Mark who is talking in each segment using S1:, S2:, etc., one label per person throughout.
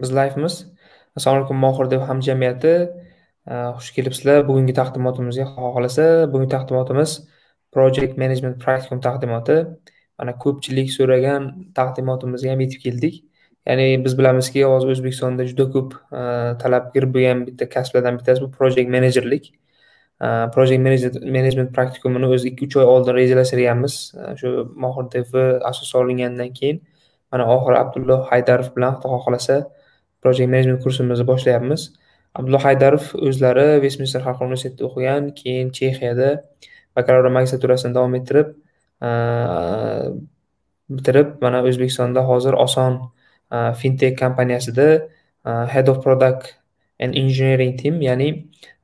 S1: biz livemiz. Assalomu alaykum mohir dev hamjamiyati xush kelibsizlar. Bugungi taqdimotimizga xudo xohlasa bugungi taqdimotimiz project management praktikum taqdimoti. Mana ko'pchilik so'ragan taqdimotimizga ham yetib keldik. Ya'ni biz bilamizki hozir o'zbekistonda juda ko'p e, talabgir bo'lgan bitta kasblardan bittasi bu project menejerlik e, project management praktikumini o'zi ikki uch oy oldin rejalashtirganmiz. E, shu mohir dev asos solingandan keyin mana oxiri abdulloh haydarov bilan xudo xohlasa project management kursimizni boshlayapmiz. Abdulla haydarov o'zlari vestminster xalqaro universitetida o'qigan keyin chexiyada bakalavr magistraturasini davom ettirib bitirib mana o'zbekistonda hozir oson fintech kompaniyasida head of product and engineering team ya'ni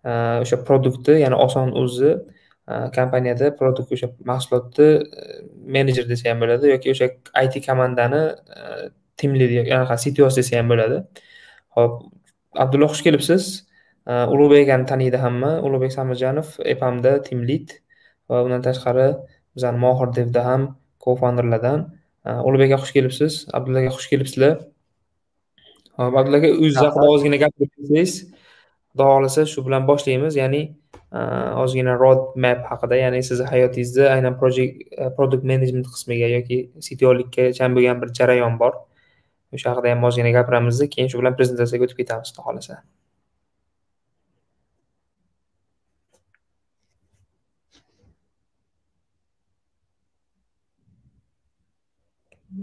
S1: o'sha produktni ya'ni oson o'zi kompaniyada produkt o'sha mahsulotni menejer desa ham bo'ladi yoki o'sha it komandani team lead anaqa ctos desa ham bo'ladi. Ho'p abdulloh xush kelibsiz. Ulug'bek akani taniydi hamma. Ulug'bek samirjanov epamda team lead va undan tashqari bizani mohir devda ham co founderlardan ulug'bek aka xush kelibsiz. Abdulla aka xush kelibsizlar. Hop abdulla aka o'zingiz haqida ozgina gapirib bersangiz xudo xohlasa shu bilan boshlaymiz. Ya'ni ozgina road map haqida ya'ni sizni hayotingizda aynan project product management qismiga yoki ctolikka chan bo'lgan bir jarayon bor o'sha haqida ham ozgina gapiramizda keyin shu bilan prezentatsiyaga o'tib ketamiz xudo xohlasa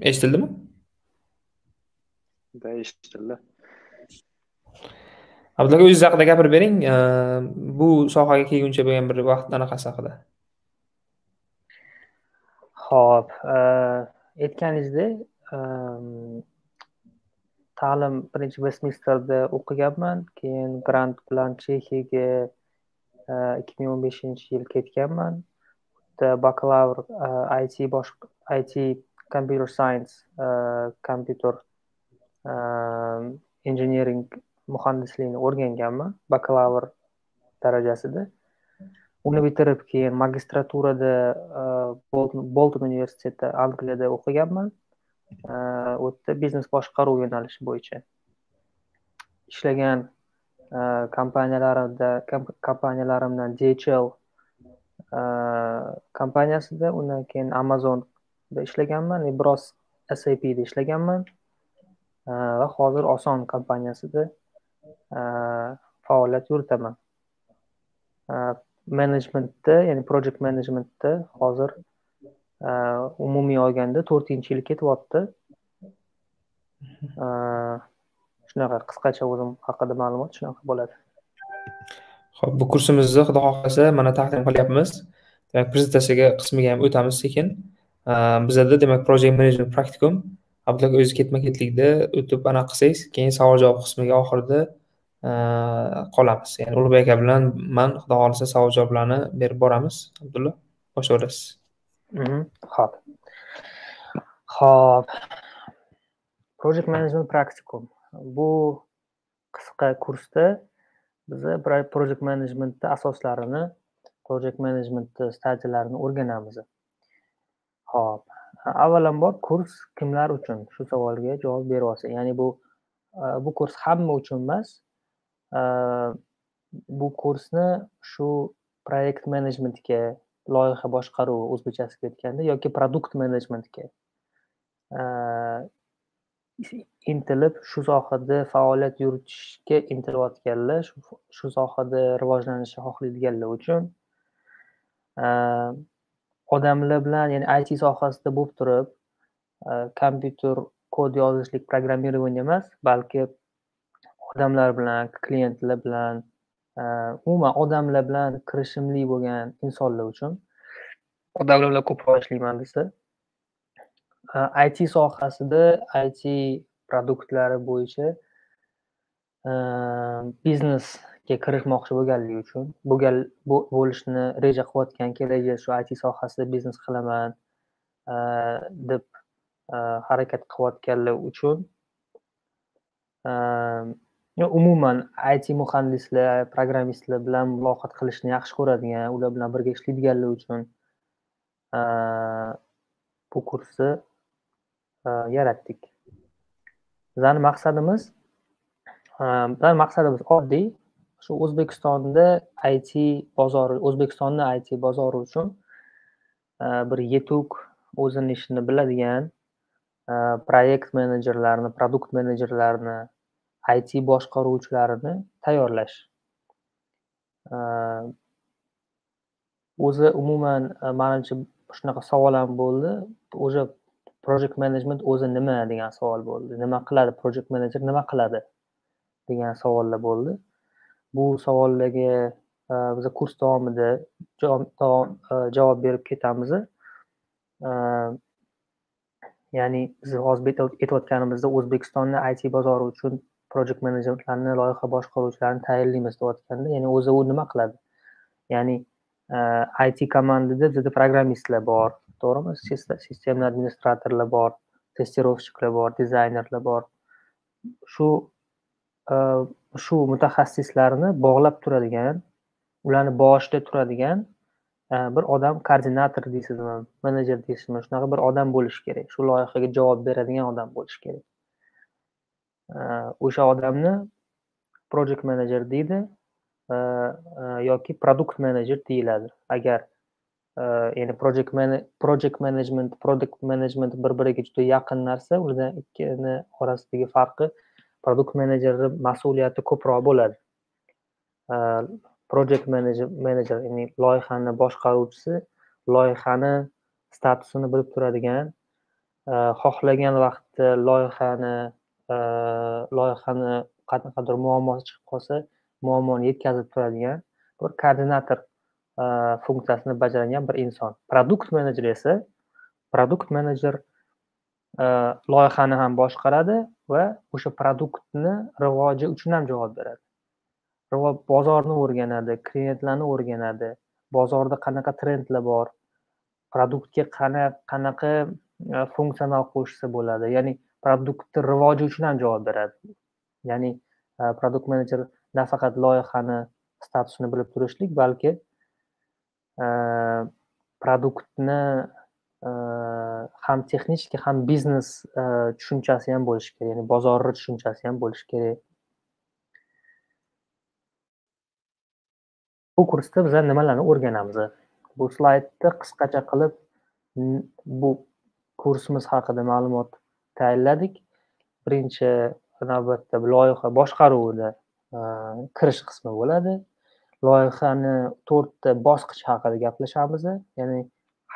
S1: eshitildimi?
S2: Eshitildi
S1: abdulla aka o'zingiz haqida gapirib bering bu sohaga kelguncha bo'lgan bir vaqt anaqasi haqida.
S3: Ho'p aytganingizdek ta'lim birinchi vestminsterda o'qiganman keyin grant bilan chexiyaga e, ikki ming o'n beshinchi yil ketganman. U yerda bakalavr e, it bosh it computer science e, kompyuter engineering muhandisligini o'rganganman bakalavr darajasida. Uni bitirib keyin magistraturada bolton universiteti angliyada o'qiganman. Э, u yerda biznes boshqaruv yo'nalishi bo'yicha. Ishlagan э, kompaniyalarimda kompaniyalarimdan dhl э, kompaniyasida undan keyin amazonda ishlaganman e, biroz sapda ishlaganman. Va hozir oson kompaniyasida faoliyat yuritaman. Menejmentda ya'ni project managementda hozir Э, umumiy olganda to'rtinchi yil ketyapti э, shunaqa qisqacha o'zim haqida ma'lumot shunaqa bo'ladi.
S1: Ho'p bu kursimizni xudo xohlasa mana taqdim qilyapmiz. Demak prezentatsiyaga qismiga ham o'tamiz sekin. Э, bizada demak project management praktikum. Abdulla o'zi ketma ketlikda o'tib anaqa qilsangiz keyin savol javob qismiga oxirida qolamiz. Ya'ni ulug'bek aka bilan man xudo xohlasa savol javoblarni berib boramiz. Abdulla boshlayverasiz
S3: Mhm. ho'p. Xo'p. project management praktikum bu qisqa kursda biz project managementni asoslarini project managementni stadiyalarini o'rganamiz. Ho'p. Avvalambor kurs kimlar uchun? Shu savolga javob beryapsiz ya'ni bu e, bu kurs hamma uchun emas. E, bu kursni shu proyekt menejmentga loyiha boshqaruvi o'zbekchasiga aytganda yoki produkt menejmentga intilib shu sohada faoliyat yuritishga intilayotganlar shu sohada rivojlanishni xohlaydiganlar uchun odamlar bilan ya'ni it sohasida bo'lib turib kompyuter kod yozishlik programmirование emas balki odamlar bilan klientlar bilan Э, umuman odamlar bilan kirishimli bo'lgan insonlar uchun. Odamlar bilan ko'proq ishlayman desa э, it sohasida it produktlari bo'yicha э, biznesga kirishmoqchi bo'lganligi uchun bo'lishni reja qilayotgan kelajakda shu it sohasida biznes qilaman deb harakat qilayotganlar uchun umuman it muhandislar programmistlar bilan muloqot qilishni yaxshi ko'radigan ular bilan birga ishlaydiganlar uchun bu kursni yaratdik. Bizani maqsadimiz maqsadimiz oddiy. Shu o'zbekistonda it bozori o'zbekistonni it bozori uchun bir yetuk o'zini ishini biladigan proyekt menejerlarini produkt menejerlarini it boshqaruvchilarini tayyorlash. O'zi umuman e, manimcha shunaqa savol ham bo'ldi. O'sha project management o'zi nima degan savol bo'ldi. Nima qiladi project manager nima qiladi degan savollar bo'ldi. Bu savollarga e, biz kurs davomida javob e, berib ketamiz. Ya'ni biz hozir aytayotganimizda o'zbekistonni it bozori uchun project menejerlarni loyiha boshqaruvchilarini tayinlaymiz deyotganda ya'ni o'zi u nima qiladi? Ya'ni eh, it komandada bizada programmistlar bor to'g'rimi? Sistema administratorlar bor testirovщиklar bor dizaynerlar bor. Shu eh, shu mutaxassislarni bog'lab turadigan ularni boshida turadigan eh, bir odam koordinator deysizmi menejer deysizmi shunaqa bir odam bo'lishi kerak. Shu loyihaga javob beradigan odam bo'lishi kerak. Э, o'sha odamni project manager deydi э, э, yoki produkt menejer deyiladi. Agar ya'ni project project management product management bir biriga juda yaqin narsa ulardan ikkini orasidagi farqi produkt menejerni mas'uliyati ko'proq bo'ladi. Project manager manager ya'ni loyihani boshqaruvchisi loyihani statusini bilib turadigan xohlagan vaqtda loyihani Э, loyihani qanaqadir muammosi chiqib qolsa muammoni yetkazib turadigan bir koordinator e, funksiyasini bajaradigan bir inson. Produkt menejer esa produkt menejer e, loyihani ham boshqaradi va o'sha produktni rivoji uchun ham javob beradi. Bozorni o'rganadi klientlarni o'rganadi bozorda qanaqa trendlar bor produktga qanaqa e, funksional qo'shsa bo'ladi. Ya'ni produktni rivoji uchun ham javob beradi. Ya'ni e, produkt menejer nafaqat loyihani statusini bilib turishlik balki e, produktni e, ham texnichеский ham biznes tushunchasi ham bo'lishi kerak ya'ni bozorni tushunchasi ham bo'lishi kerak. Bu kursda biza nimalarni o'rganamiz? Bu slaydni qisqacha qilib bu kursimiz haqida ma'lumot tayinladik. Birinchi navbatda loyiha boshqaruvida e, kirish qismi bo'ladi. Loyihani to'rtta bosqich haqida gaplashamiz. Ya'ni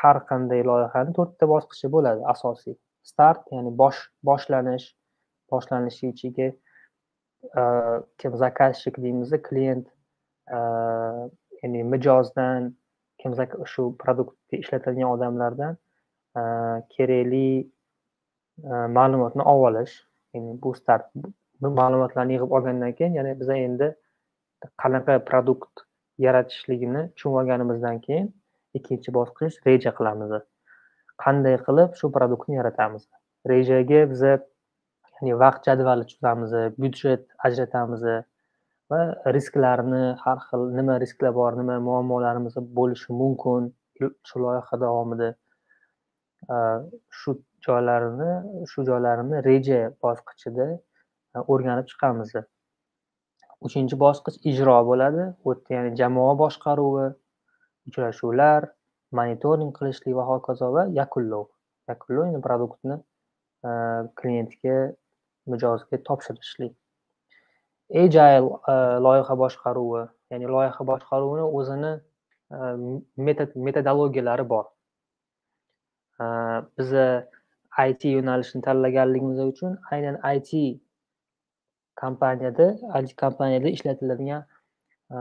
S3: har qanday loyihani to'rtta bosqichi bo'ladi. Asosiy start ya'ni bosh boshlanish boshlanishi ichiga e, kim заказчик deymiz klient e, ya'ni mijozdan kim shu produktni ishlatadigan odamlardan kerakli Э, ma'lumotni olib olish ya'ni bu start ma'lumotlarni yig'ib olgandan keyin ya'ni biza endi qanaqa produkt yaratishligini tushunib olganimizdan keyin ikkinchi bosqich reja qilamiz. Qanday qilib shu produktni yaratamiz? Rejaga biza ya'ni vaqt jadvali tuzamiz byudjet ajratamiz va risklarni har xil nima risklar bor nima muammolarimiz bo'lishi mumkin shu loyiha davomida. Shu joylarini shu joylarini reja bosqichida e, o'rganib chiqamiz. Uchinchi bosqich ijro bo'ladi. U yerda ya'ni jamoa boshqaruvi uchrashuvlar monitoring qilishlik va hokazo va yakunlov. Yakunlov ya'ni produktni e, klientga mijozga topshirishlik. Agile e, loyiha boshqaruvi ya'ni loyiha boshqaruvini o'zini metod metodologiyalari bor. Biza it yo'nalishini tanlaganligimiz uchun aynan it kompaniyada it kompaniyada ishlatiladigan e,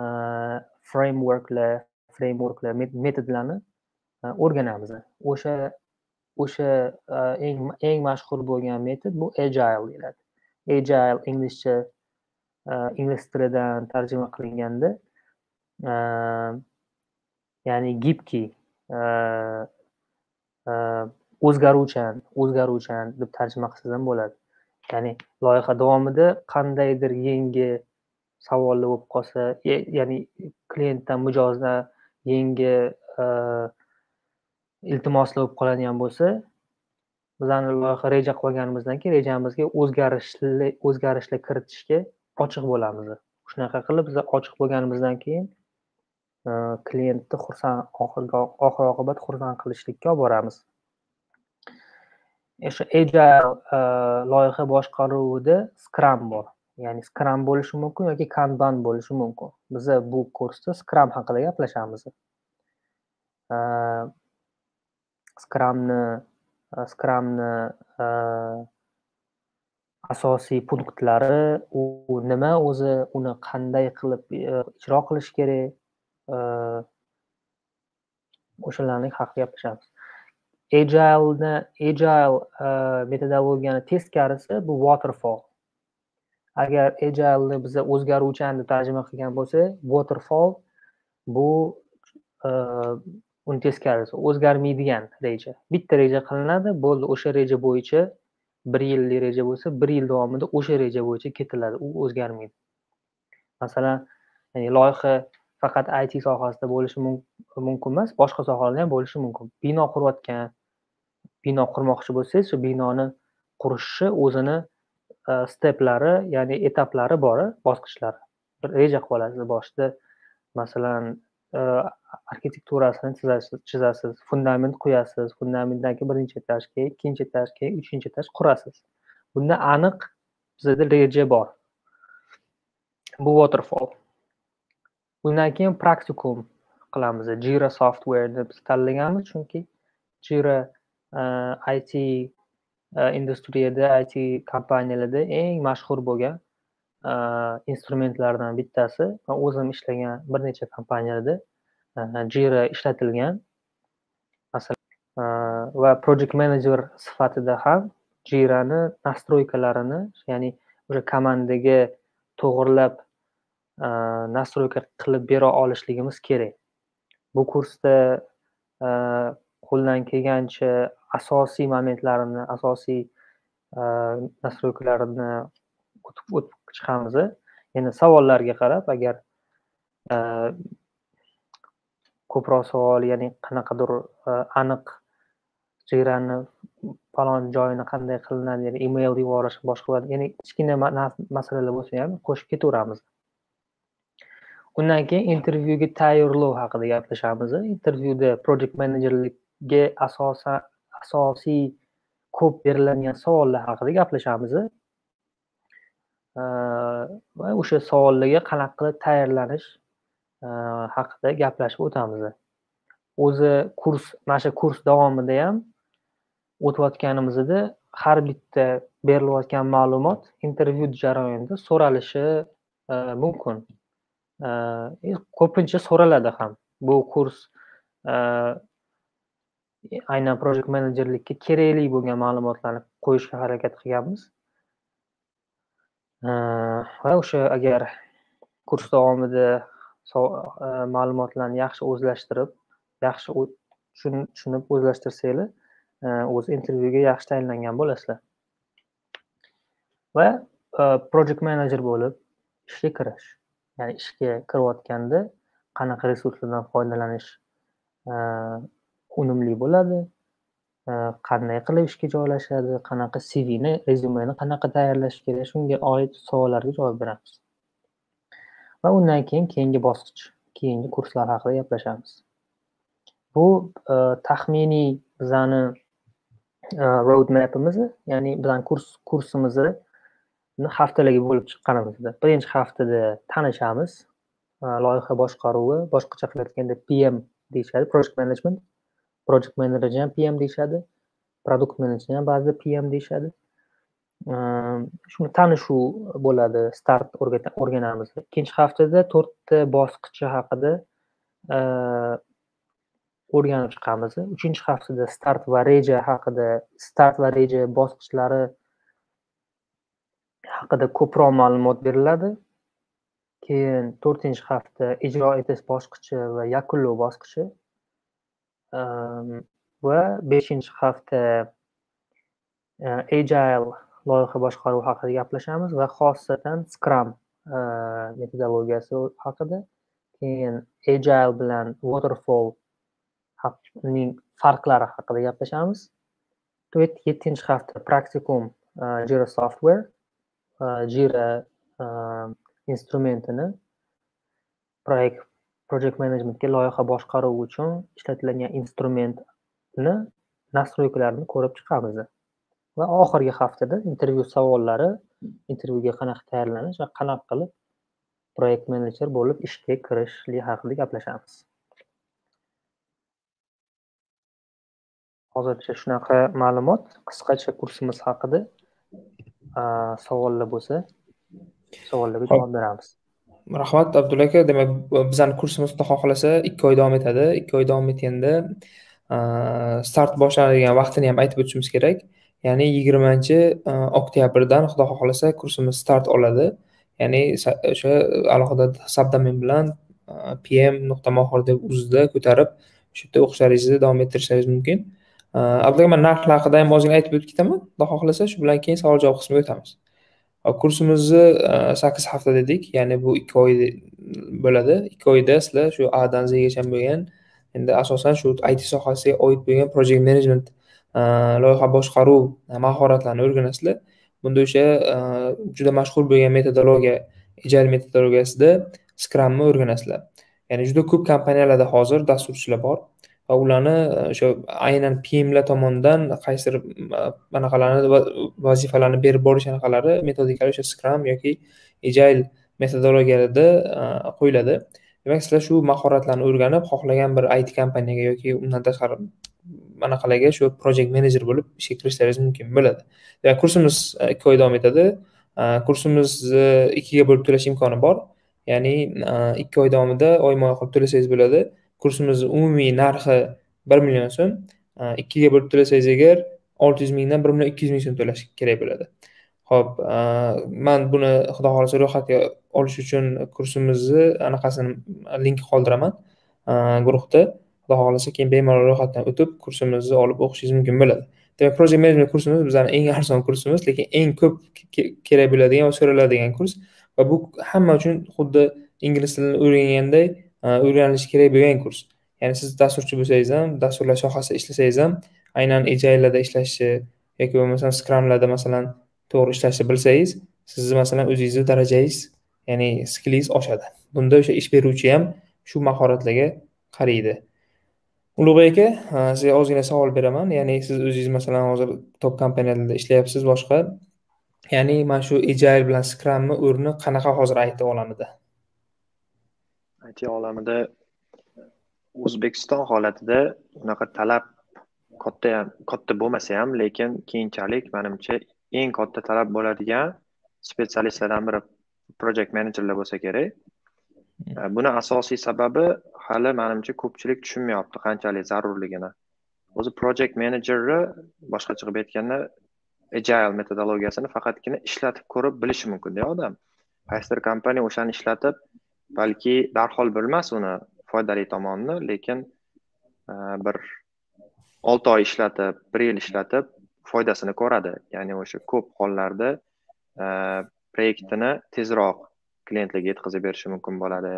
S3: frameworklar frameworklar metodlarni e, o'rganamiz. O'sha o'sha e, eng eng mashhur bo'lgan metod bu agile deyiladi. Agile inglizcha ingliz tilidan tarjima qilinganda ya'ni gibkiy o'zgaruvchan o'zgaruvchan deb tarjima qilsangiz ham bo'ladi. Ya'ni loyiha davomida qandaydir yangi savollar bo'lib qolsa e, ya'ni klientdan mijozdan yangi e, iltimoslar bo'lib qoladigan bo'lsa bizani loyiha reja qilib olganimizdan keyin rejamizga o'zgarishlar o'zgarishlar kiritishga ochiq bo'lamiz. Shunaqa qilib biz ochiq bo'lganimizdan keyin e, klientni xursand oxirgi oxir oqibat xursand qilishlikka olib boramiz o'sha agile э, loyiha boshqaruvida scrum bor. Ya'ni scrum bo'lishi mumkin yoki kanban bo'lishi mumkin. Biza bu kursda scrum haqida gaplashamiz. Э, scrumni э, scrumni asosiy punktlari u nima o'zi uni qanday qilib e, ijro qilish kerak? O'shalarni haqida gaplashamiz. Agileni agile e, metodologiyani teskarisi bu waterfall. Agar agileni biza o'zgaruvchan deb tarjima qilgan bo'lsak waterfall bu e, uni teskarisi o'zgarmaydigan reja. Bitta reja qilinadi bo'ldi o'sha reja bo'yicha bir yillik reja bo'lsa bir yil davomida o'sha reja bo'yicha ketiladi u o'zgarmaydi. Masalan ya'ni loyiha faqat it sohasida bo'lishi mumkin emas boshqa sohalarda ham bo'lishi mumkin. Bino qurayotgan bino qurmoqchi bo'lsangiz shu binoni qurishni o'zini e, steplari ya'ni etaplari bor bosqichlari. Bir reja qilib olasiz boshida masalan e, arxitekturasini chizasiz fundament quyasiz fundamentdan keyin birinchi etaj keyin ikkinchi etaj keyin uchinchi etaj qurasiz. Bunda aniq bizada reja bor. Bu waterfall. Undan keyin praktikum qilamiz. Jira softwareni biz tanlaganmiz chunki jira e, it e, industriyada it kompaniyalarda eng mashhur bo'lgan e, instrumentlardan bittasi man o'zim ishlagan bir necha kompaniyalarda jira ishlatilgan. Masalan va project manager sifatida ham jirani nastroykalarini ya'ni o'sha komandaga to'g'irlab Э, настройка qilib bera olishligimiz kerak. Bu kursda э, qo'ldan kelgancha asosiy momentlarini asosiy э, настройкалаrini o'tib chiqamiz endi savollarga qarab agar ko'proq savol ya'ni qanaqadir aniq chegarani falon joyini qanday qilinadi email yuborish boshqa ya'ni kichkina masalalar bo'lsa ham qo'shib ketaveramiz. Undan keyin intervyuga tayyorlov haqida gaplashamiz intervyuda project menejerlikka asosan asosiy ko'p beriladigan savollar haqida gaplashamiz va o'sha savollarga qanaqa qilib tayyorlanish haqida gaplashib o'tamiz o'zi kurs mana shu kurs davomida ham o'tayotganimizda har bitta berilayotgan ma'lumot intervyu jarayonida so'ralishi mumkin. Ko'pincha so'raladi ham. Bu kurs aynan project menejerlikka kerakli bo'lgan ma'lumotlarni qo'yishga harakat qilganmiz. Va o'sha agar kurs davomida ma'lumotlarni yaxshi o'zlashtirib yaxshi tushunib o'zlashtirsanglar o'z intervyuga yaxshi tayinlangan bo'lasizlar. Va project manager bo'lib ishga kirish. Ya'ni ishga kirayotganda qanaqa resurslardan foydalanish e, unumli bo'ladi e, qanday qilib ishga joylashadi qanaqa cvni rezyumeni qanaqa tayyorlash kerak shunga oid savollarga javob beramiz. Va undan keyin keyingi bosqich keyingi kurslar haqida gaplashamiz. Bu e, taxminiy bizani road mapimiz ya'ni bizani kurs kursimizni haftalarga bo'lib chiqqanimizda birinchi haftada tanishamiz. Loyiha boshqaruvi boshqacha qilib aytganda pm deyishadi. Project management. Project manager ham pm deyishadi. Produkt menejer ham ba'zida pm deyishadi. Shuni tanishuv bo'ladi. Start o'rganamiz. Ikkinchi haftada to'rtta bosqichi haqida o'rganib chiqamiz. Uchinchi haftada start va reja haqida start va reja bosqichlari haqida ko'proq ma'lumot beriladi. Keyin to'rtinchi hafta ijro etish bosqichi va yakunlov bosqichi. Ehm, va beshinchi hafta e, agile loyiha boshqaruvi haqida gaplashamiz va xosatan scrum e, metodologiyasi haqida. Keyin agile bilan waterfall ning farqlari haqida gaplashamiz. Yettinchi hafta praktikum e, jira software. Jira instrumentini. Proyekt project managementga loyiha boshqaruvi uchun ishlatiladigan instrumentni настройкalarini ko'rib chiqamiz. Va oxirgi haftada intervyu savollari intervyuga qanaqa tayyorlanish va qanaqa qilib proyekt menejer bo'lib ishga kirishlik haqida gaplashamiz. Hozircha shunaqa ma'lumot qisqacha kursimiz haqida savollar bo'lsa savollarga javob beramiz.
S1: Rahmat abdulla aka. Demak bizani kursimiz xudo xohlasa ikki oy davom etadi. Ikki oy davom etganda start boshlanadigan vaqtini ham aytib o'tishimiz kerak. Ya'ni yigirmanchi oktyabrdan xudo xohlasa kursimiz start oladi. Ya'ni o'sha alohida sabdomen bilan pm nuqta mohir deb uzda ko'tarib shu yerda o'qishlaringizni davom ettirishlaringiz mumkin Abdurahmon narxlar haqida ham ozgina aytib o'tib ketaman xudo xohlasa shu bilan keyin savol javob qismiga o'tamiz. Kursimizni e, sakkiz hafta dedik. Ya'ni bu ikki oy bo'ladi. Ikki oyda sizlar shu adan zgacha bo'lgan endi asosan shu it sohasiga oid bo'lgan project management e, loyiha boshqaruv e, mahoratlarini o'rganasizlar. Bunda o'sha juda mashhur bo'lgan metodologiya agile metodologiyasida scrumni o'rganasizlar. Ya'ni juda ko'p kompaniyalarda hozir dasturchilar bor. Va ularni e, o'sha aynan pmlar tomonidan qaysidir e, anaqalarni vazifalarni berib borish anaqalari metodikalar o'sha scrum yoki agile metodologiyalarda e, qo'yiladi. Demak sizlar shu mahoratlarni o'rganib xohlagan bir it kompaniyaga yoki undan tashqari anaqalarga shu project menejer bo'lib ishga kirishlaringiz mumkin bo'ladi. Demak kursimiz e, ikki oy davom etadi. Kursimizni ikkiga bo'lib to'lash imkoni bor. Ya'ni e, ikki oy davomida oyma oy qilib to'lasangiz bo'ladi. Kursimizni umumiy narxi bir million so'm e, ikkiga bo'lib to'lasangiz agar olti yuz mingdan bir million ikki yuz ming so'm to'lash kerak bo'ladi. Ho'p e, man buni xudo xohlasa ro'yxatga olish uchun kursimizni anaqasini link qoldiraman e, guruhda. Xudo xohlasa keyin bemalol ro'yxatdan o'tib kursimizni olib o'qishingiz mumkin bo'ladi. Demak project management kursimiz bizani eng arzon kursimiz lekin eng ko'p kerak bo'ladigan va so'raladigan kurs va bu hamma uchun xuddi ingliz tilini o'rganganday o'rganish kerak bo'lgan kurs. Ya'ni siz dasturchi bo'lsangiz ham dasturlash sohasida ishlasangiz ham aynan ejaillarda ishlashni yoki bo'lmasam skramlarda masalan to'g'ri ishlashni bilsangiz sizni masalan o'zingizni darajangiz ya'ni skillingiz oshadi. Bunda o'sha ish beruvchi ham shu mahoratlarga qaraydi. Ulug'bek aka e, sizga ozgina savol beraman. Ya'ni siz o'zingiz masalan hozir top kompaniyalarda ishlayapsiz boshqa. Ya'ni mana shu agile bilan scrumni o'rni qanaqa hozir it olamida?
S2: It olamida o'zbekiston holatida unaqa talab katta ham katta bo'lmasa ham lekin keyinchalik manimcha eng katta talab bo'ladigan spetsialistlardan biri project menejerlar bo'lsa kerak. Buni asosiy sababi hali manimcha ko'pchilik tushunmayapti qanchalik zarurligini. O'zi project menejerni boshqacha qilib aytganda agile metodologiyasini faqatgina ishlatib ko'rib bilishi mumkinda odam. Qaysidir kompaniya o'shani ishlatib balki darhol bilmas uni foydali tomonini lekin e, bir olti oy ishlatib bir yil ishlatib foydasini ko'radi. Ya'ni o'sha ko'p hollarda e, proyektini tezroq klientlarga yetkazib berishi mumkin bo'ladi.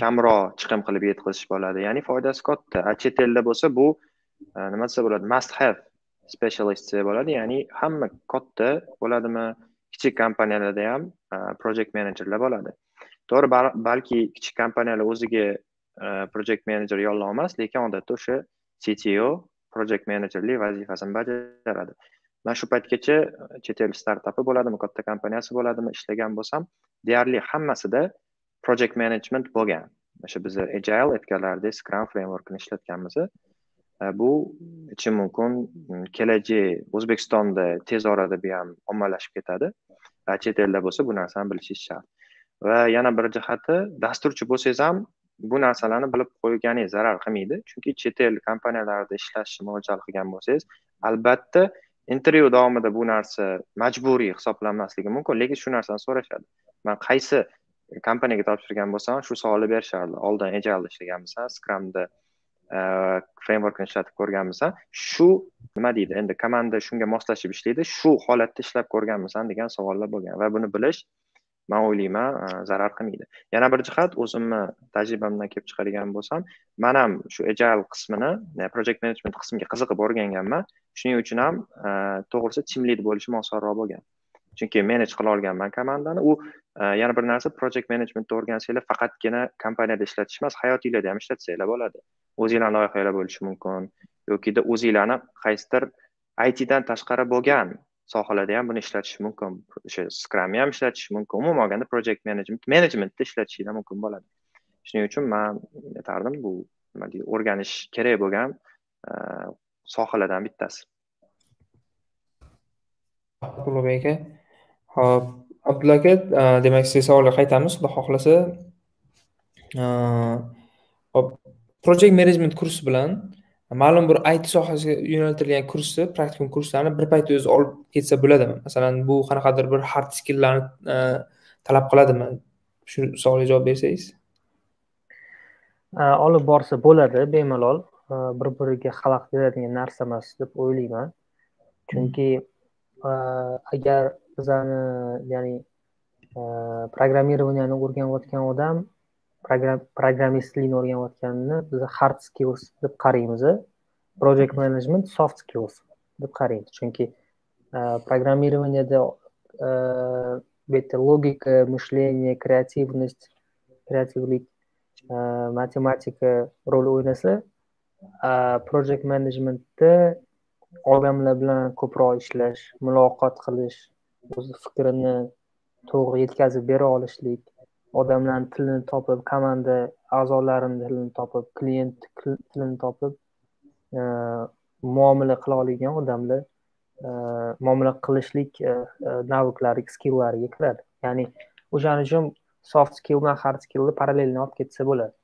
S2: Kamroq chiqim qilib yetkazish bo'ladi. Ya'ni foydasi katta. A chet elda bo'lsa bu nima desa bo'ladi must have specialist desa bo'ladi. Ya'ni hamma katta bo'ladimi? Kichik kompaniyalarda ham project menejerlar bo'ladi to'g'ri balki kichik kompaniyalar o'ziga e, project menejer yollab olmas lekin odatda o'sha cto project menejerlik vazifasini bajaradi. Man shu paytgacha e, chet el startapi bo'ladimi katta kompaniyasi bo'ladimi ishlagan bo'lsam deyarli hammasida project management bo'lgan. O'sha biza agile aytganlaridek scrum frameworkini ishlatganmiz. E, bu aytishim mumkin kelajak o'zbekistonda tez orada bu ham ommalashib ketadi. Chet elda bo'lsa bu narsani bilishingiz shart. Va yana bir jihati dasturchi bo'lsangiz ham bu narsalarni bilib qo'yganingiz zarar qilmaydi. Chunki chet el kompaniyalarida ishlashni mo'ljal qilgan bo'lsangiz albatta intervyu davomida bu narsa majburiy hisoblanmasligi mumkin. Lekin shu narsani so'rashadi. Man qaysi kompaniyaga topshirgan bo'lsam shu savolni berishardi. Oldin agile ishlaganmisan scrumda e, frameworkni ishlatib ko'rganmisan. Shu nima deydi? Endi komanda shunga moslashib ishlaydi. Shu holatda ishlab ko'rganmisan degan savollar bo'lgan va buni bilish man o'ylayman e, zarar qilmaydi. Yana bir jihat o'zimni tajribamdan kelib chiqargan bo'lsam man ham shu agile qismini e, project management qismiga qiziqib o'rganganman. Shuning uchun ham e, to'g'risi team lead bo'lishim osonroq bo'lgan. Chunki manage qila olganman komandani. U yana bir narsa project managementni o'rgansanglar faqatgina kompaniyada ishlatish emas hayotinglarda ham ishlatsanglar bo'ladi. O'zinglarni loyihalar bo'lishi mumkin yokida o'zinglarni qaysidir itdan tashqari bo'lgan sohalarda ham buni ishlatish mumkin. O'sha scrumni ham ishlatish mumkin. Umuman olganda project management managementda ishlatishinglar mumkin bo'ladi. Shuning uchun man aytardim bu nima deydi o'rganish kerak bo'lgan e, sohalardan bittasi.
S1: Ulug'bek aka ho'p e, abdulla aka e, demak sizga savolga qaytamiz. Xudo xohlasa hop project management kursi bilan ma'lum bir it sohasiga yo'naltirilgan kursni praktikum kurslarni bir paytda o'zi olib ketsa bo'ladimi? Masalan bu qanaqadir bir hard skilllarni e, talab qiladimi? Shu savolga javob bersangiz.
S3: E, olib borsa bo'ladi bemalol. E, bir biriga xalaqit beradigan narsa emas deb o'ylayman. Chunki agar bizani ya'ni programmirованияni o'rganayotgan odam programmistlikni o'rganayotganini biz hard skills deb qaraymiz project management soft skills deb qaraymiz. Chunki e, programmirованияda e, bu yerda logika мышление kreativnost kreativlik matematika rol o'ynasa project managementda odamlar bilan ko'proq ishlash muloqot qilish o'z fikrini to'g'ri yetkazib bera olishlik odamlarni tilini topib komanda a'zolarini tilini topib klient tilini topib e, muomala qila oladigan odamlar e, muomala qilishlik e, e naviklari skillariga kiradi. Ya'ni o'shaning uchun soft skill bilan hard skillni parallelni olib ketsa bo'ladi.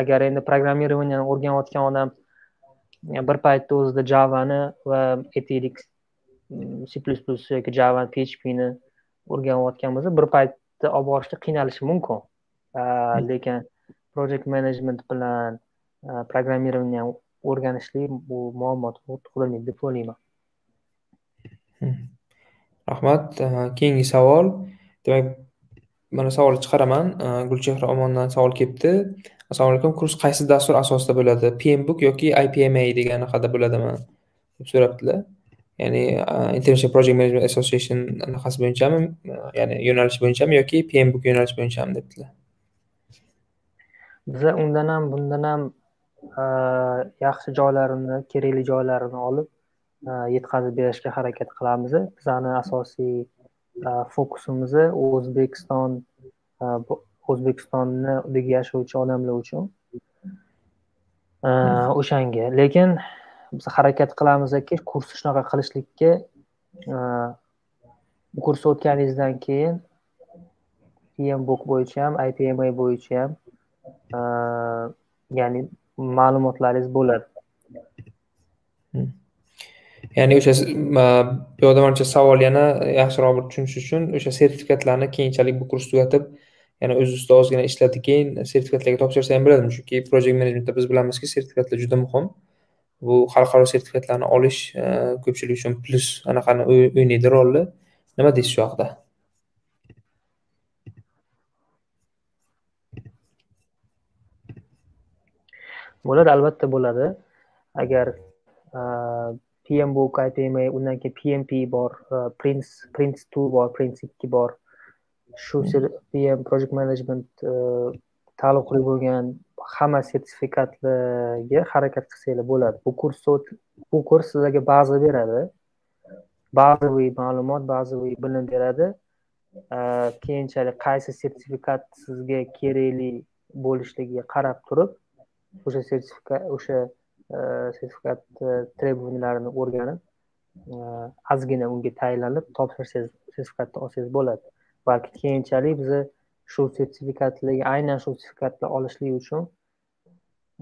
S3: Agar endi programmirованияni o'rganayotgan odam bir paytda o'zida javani va aytaylik c plus plus yoki java phpni o'rganayotgan bo'lsa bir payt paytda olib borishda qiynalishi mumkin. Lekin project management bilan programmirование o'rganishlik bu muammo tug'dirmaydi deb o'ylayman.
S1: Rahmat. Keyingi savol. Demak mana savol chiqaraman. Gulchehra omondan savol kelibdi. Assalomu alaykum. Kurs qaysi dastur asosida bo'ladi? Pmbook yoki ipma degan anaqada bo'ladimi? deb so'rabdilar ya'ni international project management association anaqasi bo'yichami ya'ni yo'nalish bo'yichami yoki pmbook yo'nalish bo'yichami debdilar
S3: biza undan ham bundan ham yaxshi joylarini kerakli joylarini olib yetkazib berishga harakat qilamiz. Bizani asosiy fokusimiz o'zbekiston o'zbekistonni yashovchi odamlar uchun o'shanga. Lekin biz harakat qilamizki kursni shunaqa qilishlikka e, kurs o'tganingizdan keyin pmbook bo'yicha ham ipma bo'yicha ham e, ya'ni ma'lumotlaringiz bo'ladi.
S1: Ya'ni o'sha bu yoqda manimcha savol yana yaxshiroq bir tushunish uchun o'sha sertifikatlarni keyinchalik bu kurs tugatib yana o'z ustida ozgina ishlatib keyin sertifikatlarga topshirsa ham bo'ladimi? Chunki project managementda biz bilamizki sertifikatlar juda muhim. Bu xalqaro sertifikatlarni olish e, ko'pchilik uchun plyus anaqani o'ynaydi rolni nima deysiz shu haqida
S3: bo'ladi albatta bo'ladi. Agar e, pmbook ipma undan keyin pmp bor e, prince prince two bor prince ikki bor. Shu pm project management taalluqli bo'lgan hamma sertifikatlarga harakat qilsanglar bo'ladi. Bu kurs bu kurs sizlarga baza beradi. Bazaviy ma'lumot bazaviy bilim beradi. Keyinchalik qaysi sertifikat sizga kerakli bo'lishligiga qarab turib o'sha sertifikat o'sha sertifikat требованияларni o'rganib ozgina unga tayinlanib topshirsangiz sertifikatni olsangiz bo'ladi. Balki keyinchalik biza shu sertifikatlarga aynan shu sertifikatni olishlik uchun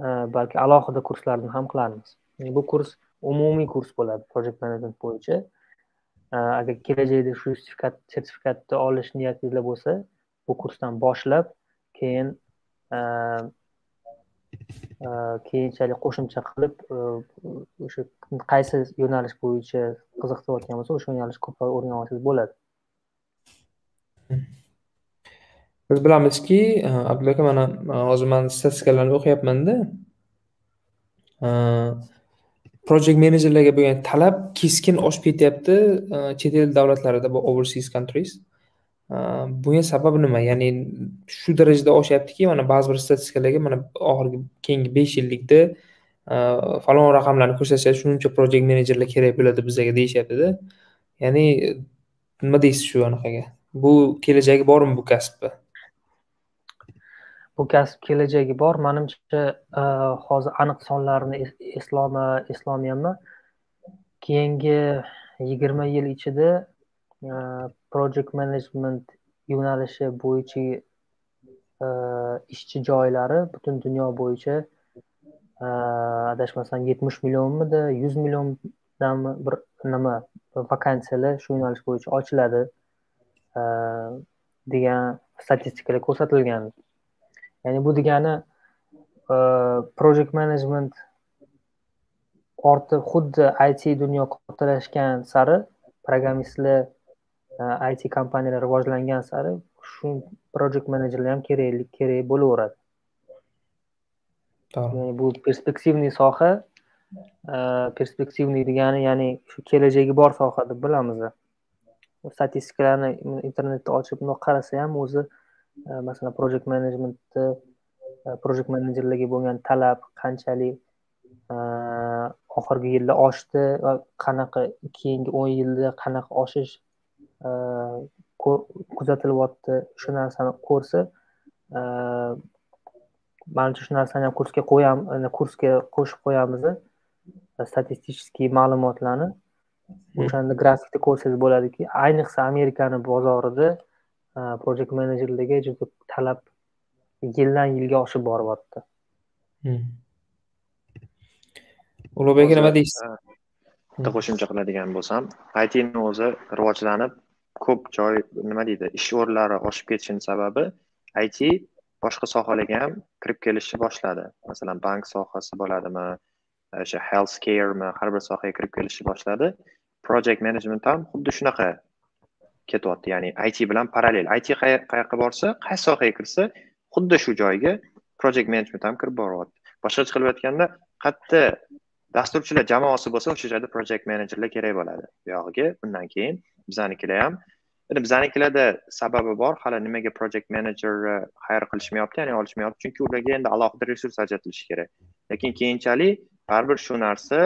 S3: e, balki alohida kurslarni ham qilarmiz. Bu kurs umumiy kurs bo'ladi project management bo'yicha. E, agar kelajakda shu sertifikat sertifikatni olish niyatingizda bo'lsa bu kursdan boshlab keyin e, keyinchalik qo'shimcha qilib o'sha qaysi yo'nalish bo'yicha qiziqtirayotgan bo'lsa o'sha yo'nalish ko'proq o'rganib olsangiz bo'ladi hmm.
S1: Biz bilamizki e, abdulla aka mana e, hozir man statistikalarni o'qiyapmanda. E, project menejerlarga bo'lgan talab keskin oshib ketyapti chet el davlatlarida bu overseas countries. Bunga sabab nima? Ya'ni shu darajada oshyaptiki mana ba'zi bir statistikalarga mana oxirgi keyingi besh yillikda falon raqamlarni ko'rsatsa shuncha project menejerlar kerak bo'ladi bizlarga deyishyaptida. Ya'ni nima deysiz shu anaqaga? Bu kelajagi bormi bu kasbni
S3: bu kasb kelajagi bor. Manimcha e, hozir aniq sonlarni esloma eslolmayapman keyingi yigirma yil ichida e, project management yo'nalishi bo'yicha e, ishchi joylari butun dunyo bo'yicha adashmasam yetmish millionmidi yuz milliondanmi bir nima vakansiyalar shu yo'nalish bo'yicha ochiladi degan statistikalar ko'rsatilgan ya'ni bu degani project management ortib xuddi it dunyo kattalashgan sari programmistlar it kompaniyalar rivojlangan sari shu project menejerlar ham kerak kerak bo'laveradi. Ya'ni bu perspektivniy soha perspektivniy degani ya'ni shu kelajagi bor soha deb bilamiz statistikalarni internetda ochib qarasa ham o'zi masalan project managementni project menejerlarga bo'lgan talab qanchalik oxirgi yilda oshdi va qanaqa keyingi o'n yilda qanaqa oshish kuzatilyapti shu narsani ko'rsa manimcha shu narsani ham kursga qo'yamiz kursga qo'shib qo'yamiz statistический ma'lumotlarni. O'shanda grafikda ko'rsangiz bo'ladiki ayniqsa amerikani bozorida project menejerlarga juda talab yildan yilga oshib boryapti
S1: ulug'bek aka nima deysiz?
S2: bitta qo'shimcha qiladigan bo'lsam itni o'zi rivojlanib ko'p joy nima deydi ish o'rinlari oshib ketishini sababi it boshqa sohalarga ham kirib kelishni boshladi. Masalan bank sohasi bo'ladimi o'sha health caremi har bir sohaga kirib kelishni boshladi. Project management ham xuddi shunaqa ketyapti. Ya'ni it bilan parallel. It qayoqqa borsa qaysi sohaga kirsa xuddi shu joyga project management ham kirib boryapti. Boshqacha qilib aytganda qayerda dasturchilar jamoasi bo'lsa o'sha joyda project managerlar kerak bo'ladi. Buyog'iga undan keyin bizanikilar ham endi bizanikilarda sababi bor. Hali nimaga project menejerni e, hayr qilishmayapti ya'ni olishmayapti. Chunki ularga endi alohida resurs ajratilishi kerak. Lekin keyinchalik baribir shu narsa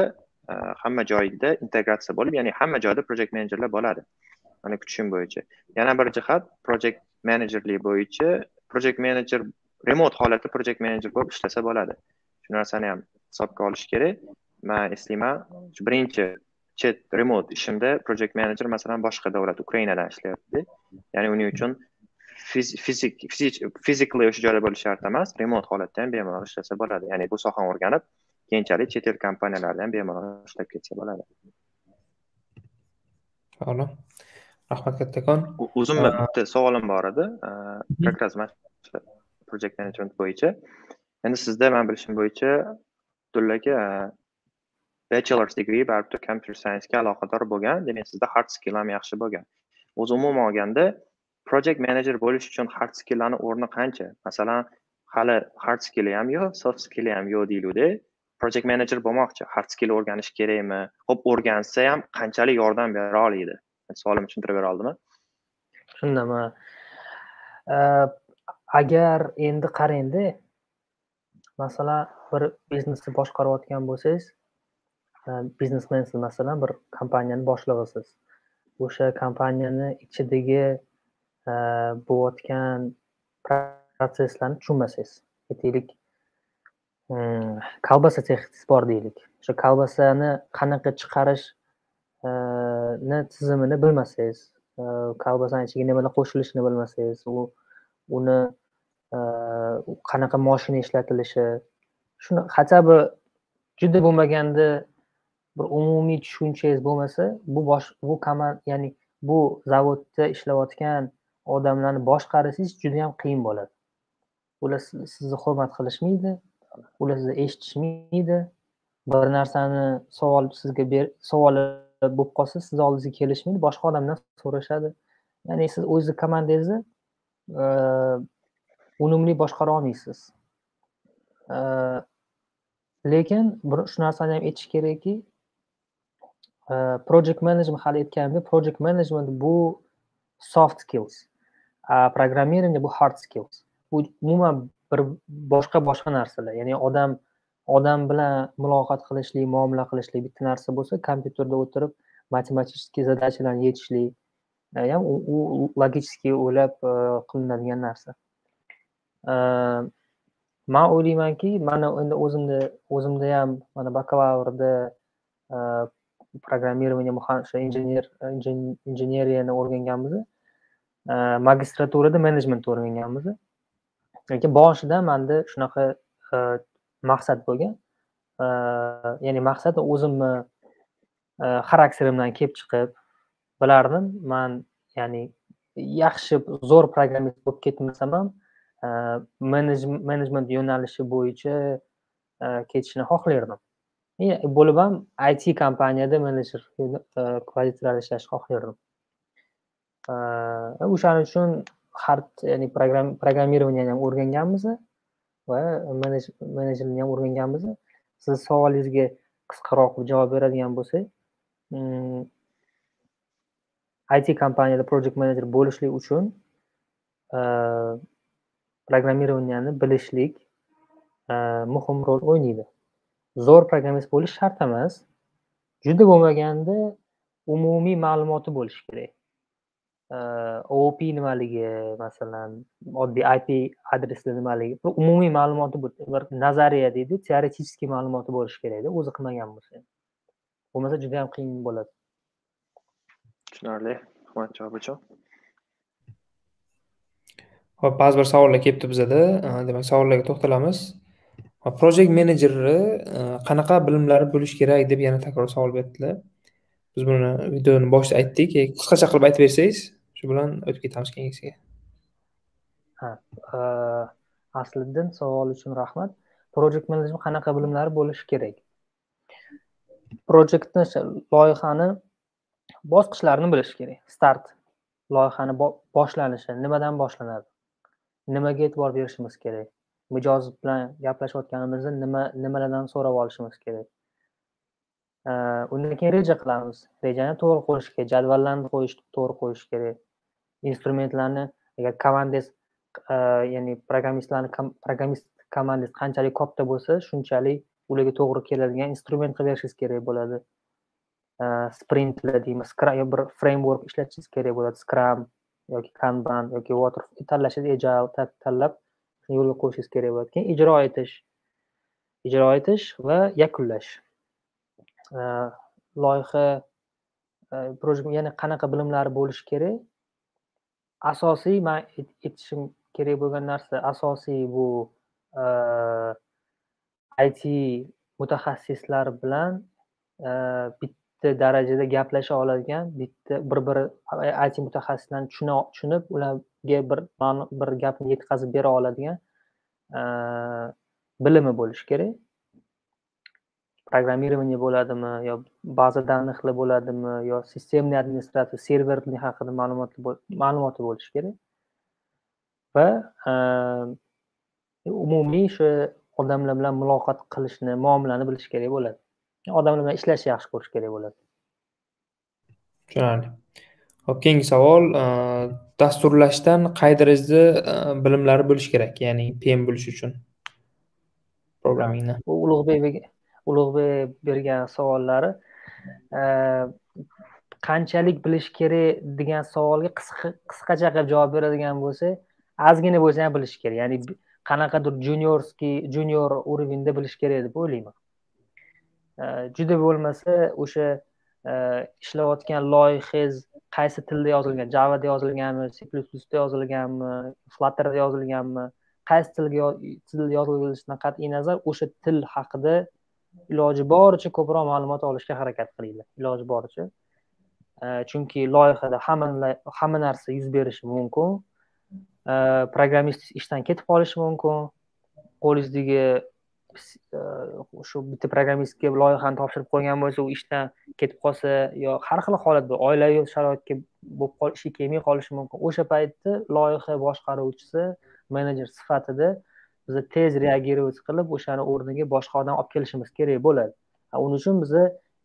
S2: e, hamma joyda integratsiya bo'lib ya'ni hamma joyda project menejerlar bo'ladi. Mani kuchim bo'yicha. Yana bir jihat project managerlik bo'yicha project manager remote holatda project manager bo'lib ishlasa bo'ladi. Shu narsani ham hisobga olish kerak. Man eslayman birinchi chet remote ishimda project manager masalan boshqa davlat ukrainadan ishlayapti. Ya'ni uning uchun fizik physically o'sha joyda bo'lishi shart emas remote holatda ham bemalol ishlasa bo'ladi. Ya'ni bu sohani o'rganib keyinchalik chet el kompaniyalarida ham bemalol ishlab ketsa bo'ladi.
S1: Ma'lum rahmat kattakon.
S2: O'zim bitta savolim bor edi как раз project management bo'yicha. Endi sizda man bilishim bo'yicha abdulla aka bachelor's degree baribir computer sciencega aloqador bo'lgan. Demak sizda hard skill ham yaxshi bo'lgan. O'zi umuman olganda project manager bo'lish uchun hard skilllarni o'rni qancha? Masalan hali hard skilli ham yo'q soft skilli ham yo'q deyiluvdi. Project manager bo'lmoqchi hard skill o'rganish kerakmi? Ho'p o'rgansa ham qanchalik yordam bera oladi savolimni tushuntirib bera oldimi?
S3: Tushundim agar endi qarangda masalan bir biznesni boshqarayotgan bo'lsangiz e, biznesmensiz masalan bir kompaniyani boshlig'isiz. O'sha kompaniyani ichidagi e, bo'layotgan protsesslarni tushunmasangiz aytaylik hmm, kolbasa texniks bor deylik. O'sha kolbasani qanaqa chiqarish e, chiqarishni tizimini bilmasangiz e, kolbasani ichiga nimalar qo'shilishini bilmasangiz u uni e, qanaqa moshina ishlatilishi shuni хотя бы juda bo'lmaganda bir umumiy tushunchangiz bo'lmasa bu bosh bu komand ya'ni bu zavodda ishlayotgan odamlarni boshqarasangiz juda yam qiyin bo'ladi. Ular sizni hurmat qilishmaydi ular sizni eshitishmaydi. Bir narsani savol sizga ber savol bo'lib qolsa sizni oldingizga kelishmaydi boshqa odamdan so'rashadi. Ya'ni siz o'zizni komandangizni e, unumli boshqara olmaysiz. E, lekin bir shu narsani ham aytish kerakki e, project management hali aytganimdek project management bu soft skills a programmirование bu hard skills. Bu umuman bir boshqa boshqa narsalar ya'ni odam odam bilan muloqot qilishlik muomala qilishlik bitta narsa bo'lsa kompyuterda o'tirib matematik zadachalarni yechishlik ham e, u logicheskiy o'ylab e, qilinadigan narsa. E, man o'ylaymanki mana endi o'zimni o'zimda ham mana bakalavrda programmirование o'sha injener injeneriyani o'rganganmiz magistraturada menejmentni o'rganganmiz lekin boshida manda shunaqa maqsad bo'lgan. Ya'ni maqsad o'zimni xarakterimdan kelib chiqib bilardim man ya'ni yaxshi zo'r programmist bo'lib ketmasam ham menejment yo'nalishi bo'yicha ketishni xohlardim. Bo'lib ham it kompaniyada menejer pozitsiyada ishlashni xohlardim. O'shaning uchun hard ya'ni programmirованияni ham o'rganganmiz va menejerni ham o'rganganmiz sizni savolingizga qisqaroq javob beradigan bo'lsak mm, it kompaniyada project manager bo'lishlik uchun e, programmirованияni bilishlik e, muhim rol o'ynaydi. Zo'r programmist bo'lish shart emas juda bo'lmaganda umumiy ma'lumoti bo'lishi kerak. Oop nimaligi masalan oddiy ip adresi nimaligi umumiy ma'lumoti bir nazariya deydi teoretический ma'lumoti bo'lishi kerakda o'zi qilmagan bo'lsa bo'lmasa juda yam qiyin bo'ladi.
S2: Tushunarli. Rahmat javob uchun
S1: hop ba'zi bir savollar kelibdi bizada. Demak savollarga to'xtalamiz. Project menejerni qanaqa bilimlari bo'lishi kerak deb yana takror savol berdilar. Biz buni videoni boshida aytdik. Qisqacha qilib aytib bersangiz shu bilan o'tib ketamiz keyingisiga
S3: ha e, asliddin savol uchun rahmat. Project menejment qanaqa bilimlari bo'lishi kerak? Projektni loyihani bosqichlarini bilish kerak. Start loyihani boshlanishi nimadan boshlanadi? Nimaga e'tibor berishimiz kerak? Mijoz bilan gaplashayotganimizda nima nimalardan so'rab olishimiz kerak? E, undan keyin reja qilamiz. Rejani to'g'ri qo'yish kerak jadvallarni qo'yish to'g'ri qo'yish kerak. Instrumentlarni agar komandangiz e, ya'ni programmistlarni programmist komandangiz qanchalik katta bo'lsa shunchalik ularga to'g'ri keladigan instrument qilib berishingiz kerak bo'ladi. E, sprintlar deymiz bir framework ishlatishingiz kerak bo'ladi scrum yoki kanban yoki water e, tanlashingiz agile tanlab yo'lga qo'yishingiz kerak bo'ladi. Keyin ijro etish ijro etish va yakunlash. Loyiha yana qanaqa bilimlari bo'lishi kerak? Asosiy man aytishim kerak bo'lgan narsa asosiy bu it mutaxassislar bilan bitta darajada gaplasha oladigan bitta bir biri it mutaxassislarni tushunib ularga bir bir gapni yetkazib bera oladigan bilimi bo'lishi kerak. Programmirование bo'ladimi yo baza данныхlar bo'ladimi yo sistemniy administratsiya serverni haqida ma'lumot ma'lumoti bo'lishi kerak. Va umumiy o'sha odamlar bilan muloqot qilishni muomalani bilish kerak bo'ladi. Odamlar bilan ishlashni yaxshi ko'rish kerak bo'ladi.
S1: Tushunarli hop keyingi savol dasturlashdan qay darajada bilimlari bo'lishi kerak ya'ni pm bo'lish uchun programmingni?
S3: Ulug'bek ulug'bek bergan savollari. Qanchalik bilish kerak degan savolga qisqacha qilib javob beradigan bo'lsak ozgina bo'lsa ham bilish kerak. Ya'ni qanaqadir juniorskiy junior уровеньda bilish kerak deb o'ylayman. Juda bo'lmasa o'sha e, ishlayotgan loyihangiz qaysi tilda yozilgan? Javada yozilganmi c plus plusda yozilganmi flutterda yozilganmi? Qaysi tilga til yozilishidan qat'iy nazar o'sha til haqida iloji boricha ko'proq ma'lumot olishga harakat qilinglar. Iloji boricha. Chunki loyihada hamma hamma narsa yuz berishi mumkin. Programmist ishdan ketib qolishi mumkin. Qo'lingizdagi e, shu bitta programmistga loyihani topshirib qo'ygan bo'lsa u ishdan ketib qolsa yo har xil holat bor oilaviy sharoitga bo'lib qol ishi kelmay qolishi mumkin. O'sha paytda loyiha boshqaruvchisi menejer sifatida biza tez reagировать qilib o'shani o'rniga boshqa odam olib kelishimiz kerak bo'ladi. Uning uchun biza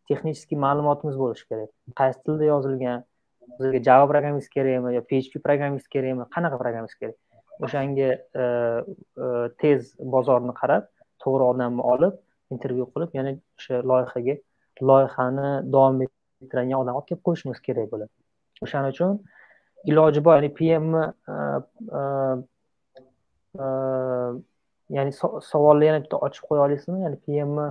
S3: texnicheskiy ma'lumotimiz bo'lishi kerak. Qaysi tilda yozilgan bizga java programmist kerakmi yo php programmist kerakmi qanaqa programmist kerak? O'shanga e, e, tez bozorni qarab to'g'ri odamni olib intervyu qilib yana o'sha loyihaga loyihani davom ettiradigan odam olib kelib qo'yishimiz kerak bo'ladi. O'shaning uchun iloji bor ya'ni pmni e, ya'ni savolni yana bitta ochib qo'ya olasizmi? Ya'ni pmni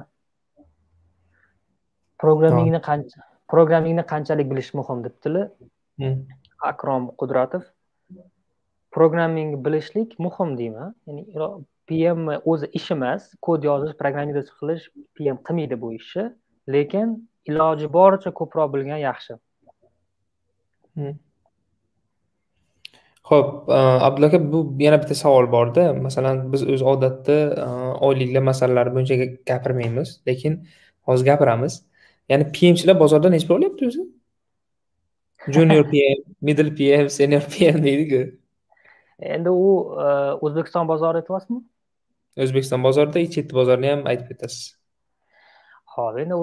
S3: programmingni qancha programmingni qanchalik bilish muhim debdilar akrom qudratov. Programming bilishlik muhim deyman ya'ni pm o'zi ish emas kod yozish programmировать qilish pm qilmaydi bu ishni lekin iloji boricha ko'proq bilgan yaxshi
S1: ho'p abdulla aka bu yana bitta savol borda. Masalan biz o'zi odatda oyliklar masalalari bo'yicha gapirmaymiz lekin hozir gapiramiz. Ya'ni pmchilar bozorda nechi pul olyapti o'zi? Junior pm middle pm senior pm deydiku.
S3: Endi u o'zbekiston bozori aytyapsizmi?
S1: O'zbekiston bozorida chet bozorini ham aytib ketasiz.
S3: Ho'p endi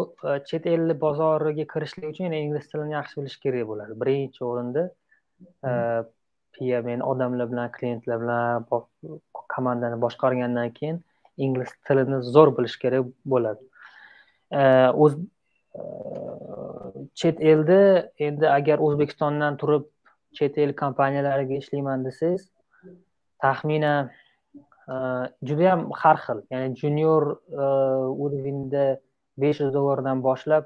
S3: chet el bozoriga kirishlik uchun ingliz tilini yaxshi bilish kerak bo'ladi. Birinchi o'rinda men odamlar bilan klientlar bilan komandani boshqargandan keyin ingliz tilini zo'r bilish kerak bo'ladi. O'z chet elda endi agar o'zbekistondan turib chet el kompaniyalariga ishlayman desangiz taxminan judayam har xil ya'ni junior уровеньda besh yuz dollardan boshlab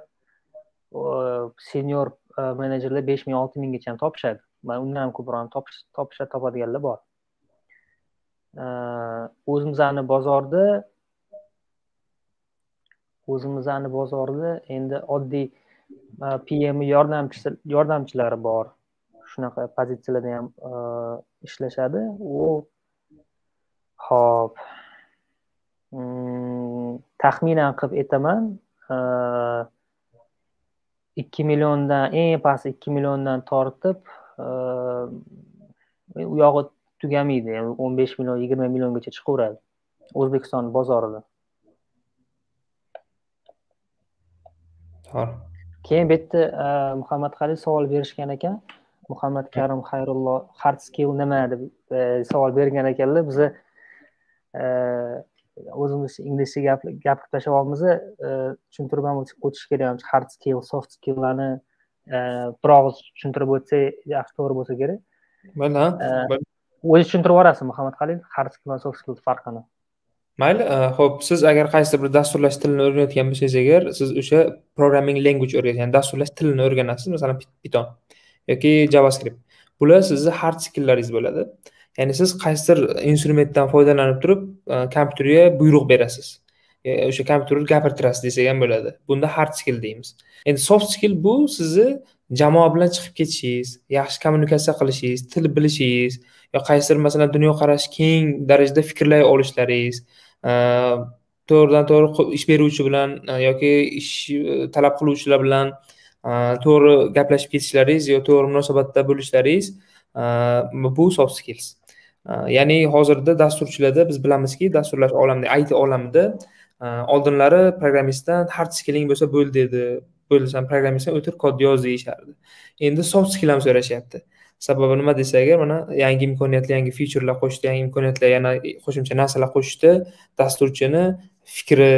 S3: senior menejerlar besh ming olti minggacha ham topishadi. Va undan ham ko'proq ham topadiganlar bor. O'zimizni bozorda o'zimizni bozorda endi oddiy e, pm yordamchisi yordamchilari bor. Shunaqa pozitsiyalarda ham e, ishlashadi. U ho'p. Mm, taxminan qilib aytaman e, ikki milliondan eng past ikki milliondan tortib u yog'i tugamaydi o'n besh million yigirma milliongacha chiqaveradi o'zbekiston bozorida. Keyin bu yerda muhammad halil savol berishgan ekan. Muhammad karim xayrullo hard skill nima deb savol bergan ekanlar biza o'zimiz inglizcha gapirib tashlayapmiz tushuntirib ham o'tish kerak hard skill soft skilllarni bir og'iz tushuntirib o'tsa yaxshi to'g'ri bo'lsa kerak
S1: mayli
S3: o'zi tushuntirib yuborasiz muhammad halil hard skill va soft skill farqini
S1: mayli ho'p siz agar qaysidir bir dasturlash tilini o'rganayotgan bo'lsangiz agar siz o'sha programming language o'rganasiz ya'ni dasturlash tilini o'rganasiz masalan python yoki javascript. Bular sizni hard skilllaringiz bo'ladi. Ya'ni siz qaysidir instrumentdan foydalanib turib kompyuterga buyruq berasiz E, o'sha kompyuterni gapirtirasiz desak ham bo'ladi. Bunda hard skill deymiz. Endi soft skill bu sizni jamoa bilan chiqib ketishingiz yaxshi kommunikatsiya qilishingiz til bilishingiz yo qaysidir masalan dunyoqarashi keng darajada fikrlay olishlaringiz e, to'g'ridan to'g'ri ish beruvchi bilan e, yoki ish talab qiluvchilar bilan to'g'ri gaplashib ketishlaringiz yo to'g'ri munosabatda bo'lishlaringiz bu soft skills. Ya'ni hozirda dasturchilarda biz bilamizki dasturlash olamida it olamida Э, oldinlari programmistdan hard skilling bo'lsa bo'ldi dedi. Bo'ldi programmistdan o'tir kod yoz deyishardi. Endi soft skill ham so'rashyapti. Sababi nima desak agar mana yangi imkoniyatlar yangi fiturlar qo'shdi yangi imkoniyatlar yana qo'shimcha narsalar qo'shishda dasturchini fikri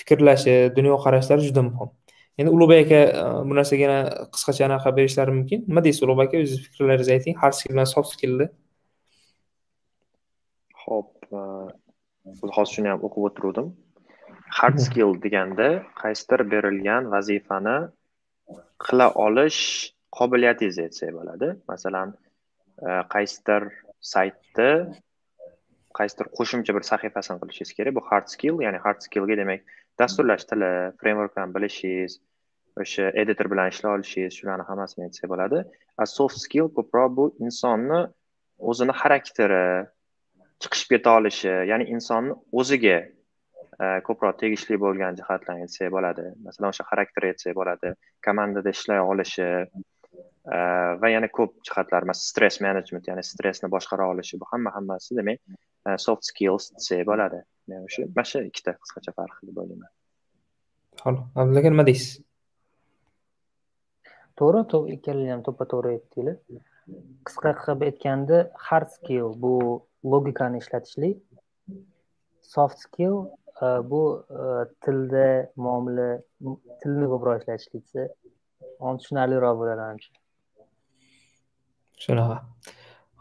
S1: fikrlashi dunyoqarashlari juda muhim. Endi ulug'bek aka e, bu narsaga yana qisqacha anaqa berishlari mumkin. Nima deysiz ulug'bek aka o'zingizni fikrlaringizni ayting. Hard skill bilan soft skillni
S2: ho'p e, hozir shuni ham o'qib o'tiruvdim. Hard skill deganda qaysidir berilgan vazifani qila olish qobiliyatingiz aytsak bo'ladi. Masalan qaysidir saytni qaysidir qo'shimcha bir sahifasini qilishingiz kerak. Bu hard skill ya'ni hard skillga demak dasturlash tili frameworklarni bilishingiz o'sha editor bilan ishlay olishingiz shularni hammasini aytsak bo'ladi. A soft skill ko'proq bu insonni o'zini xarakteri chiqishib keta olishi ya'ni insonni o'ziga e, ko'proq tegishli bo'lgan jihatlarni aytsak bo'ladi. Masalan o'sha xarakter aytsak bo'ladi komandada ishlay olishi e, va yana ko'p jihatlar masalan stress management ya'ni stressni boshqara olishi bu hamma hammasi demak soft skills desak bo'ladi. O'sha mana shu ikkita qisqacha farqi deb o'ylayman.
S1: Ho'p abdulla nima deysiz?
S3: To'g'ri ikkalanglar ham to'ppa to'g'ri aytdinglar. Qisqa qilib aytganda hard skill bu logikani ishlatishlik soft skill e, bu tilda muomala tilni ko'proq ishlatishlik desa tushunarliroq bo'ladi manimcha
S1: shunaqa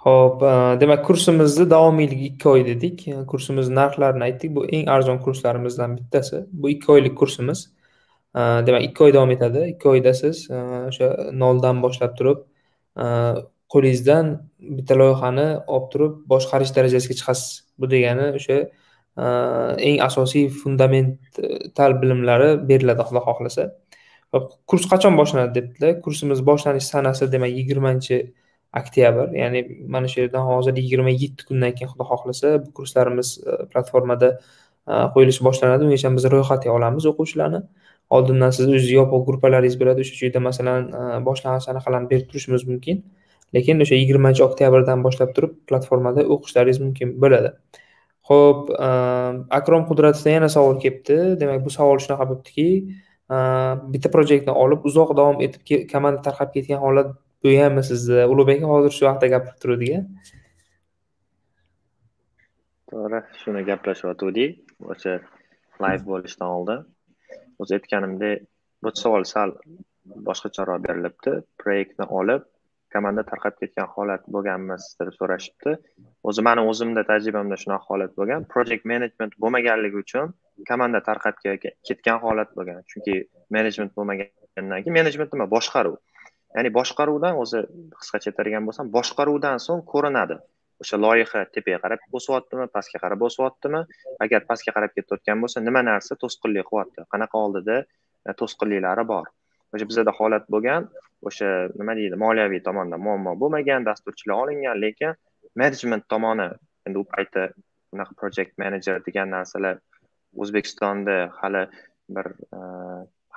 S1: ho'p demak kursimizni davomiyligi ikki oy dedik kursimizni narxlarini aytdik bu eng arzon kurslarimizdan bittasi bu ikki oylik kursimiz demak ikki oy davom etadi ikki oyda siz o'sha noldan boshlab turib qo'lingizdan bitta loyihani olib turib boshqarish darajasiga chiqasiz bu degani o'sha eng asosiy fundamental bilimlari beriladi xudo xohlasa. Kurs qachon boshlanadi debdilar. Kursimiz boshlanish sanasi demak yigirmanchi oktyabr ya'ni mana shu yerdan hozir yigirma yetti kundan keyin xudo xohlasa bu kurslarimiz e, platformada e, qo'yilishi boshlanadi. Ungacha biz ro'yxatga olamiz o'quvchilarni. Oldindan siz o'zingiz yopiq gruppalaringiz bo'ladi o'sha joyda masalan e, boshlang'ich anaqalarni berib turishimiz mumkin. Lekin o'sha yigirmanchi oktyabrdan boshlab turib platformada o'qishlaringiz mumkin bo'ladi. Ho'p e, akrom qudratovdan yana savol kelibdi. Demak bu savol shunaqa bo'libdiki e, bitta projektni olib uzoq davom etib komanda tarqab ketgan holat bo'lganmi sizda? Ulug'bek aka hozir shu haqida gapirib turuvdik-a?
S2: to'g'ri shuni gaplashyotgandik o'sha layv bo'lishdan oldin. O'zi aytganimdek bu savol sal boshqacharoq berilibdi. Proyektni olib komanda tarqab ketgan holat bo'lganmiz deb so'rashibdi. O'zi mani o'zimda tajribamda shunaqa holat bo'lgan. Project management bo'lmaganligi uchun komanda tarqab ketgan holat bo'lgan. Chunki menejment bo'lmagandan keyin menejment nima? Boshqaruv. Ya'ni boshqaruvdan o'zi qisqacha aytadigan bo'lsam boshqaruvdan so'ng ko'rinadi. O'sha loyiha tepaga qarab o'syaptimi pastga qarab o'syaptimi agar pastga qarab ketayotgan bo'lsa nima narsa to'sqinlik qilyapti? Qanaqa oldida e, to'sqinliklari bor? O'sha bizada holat bo'lgan. O'sha nima deydi moliyaviy tomonda muammo bo'lmagan dasturchilar olingan lekin menejment tomoni endi u payti bunaqa project manager degan narsalar o'zbekistonda hali bir e,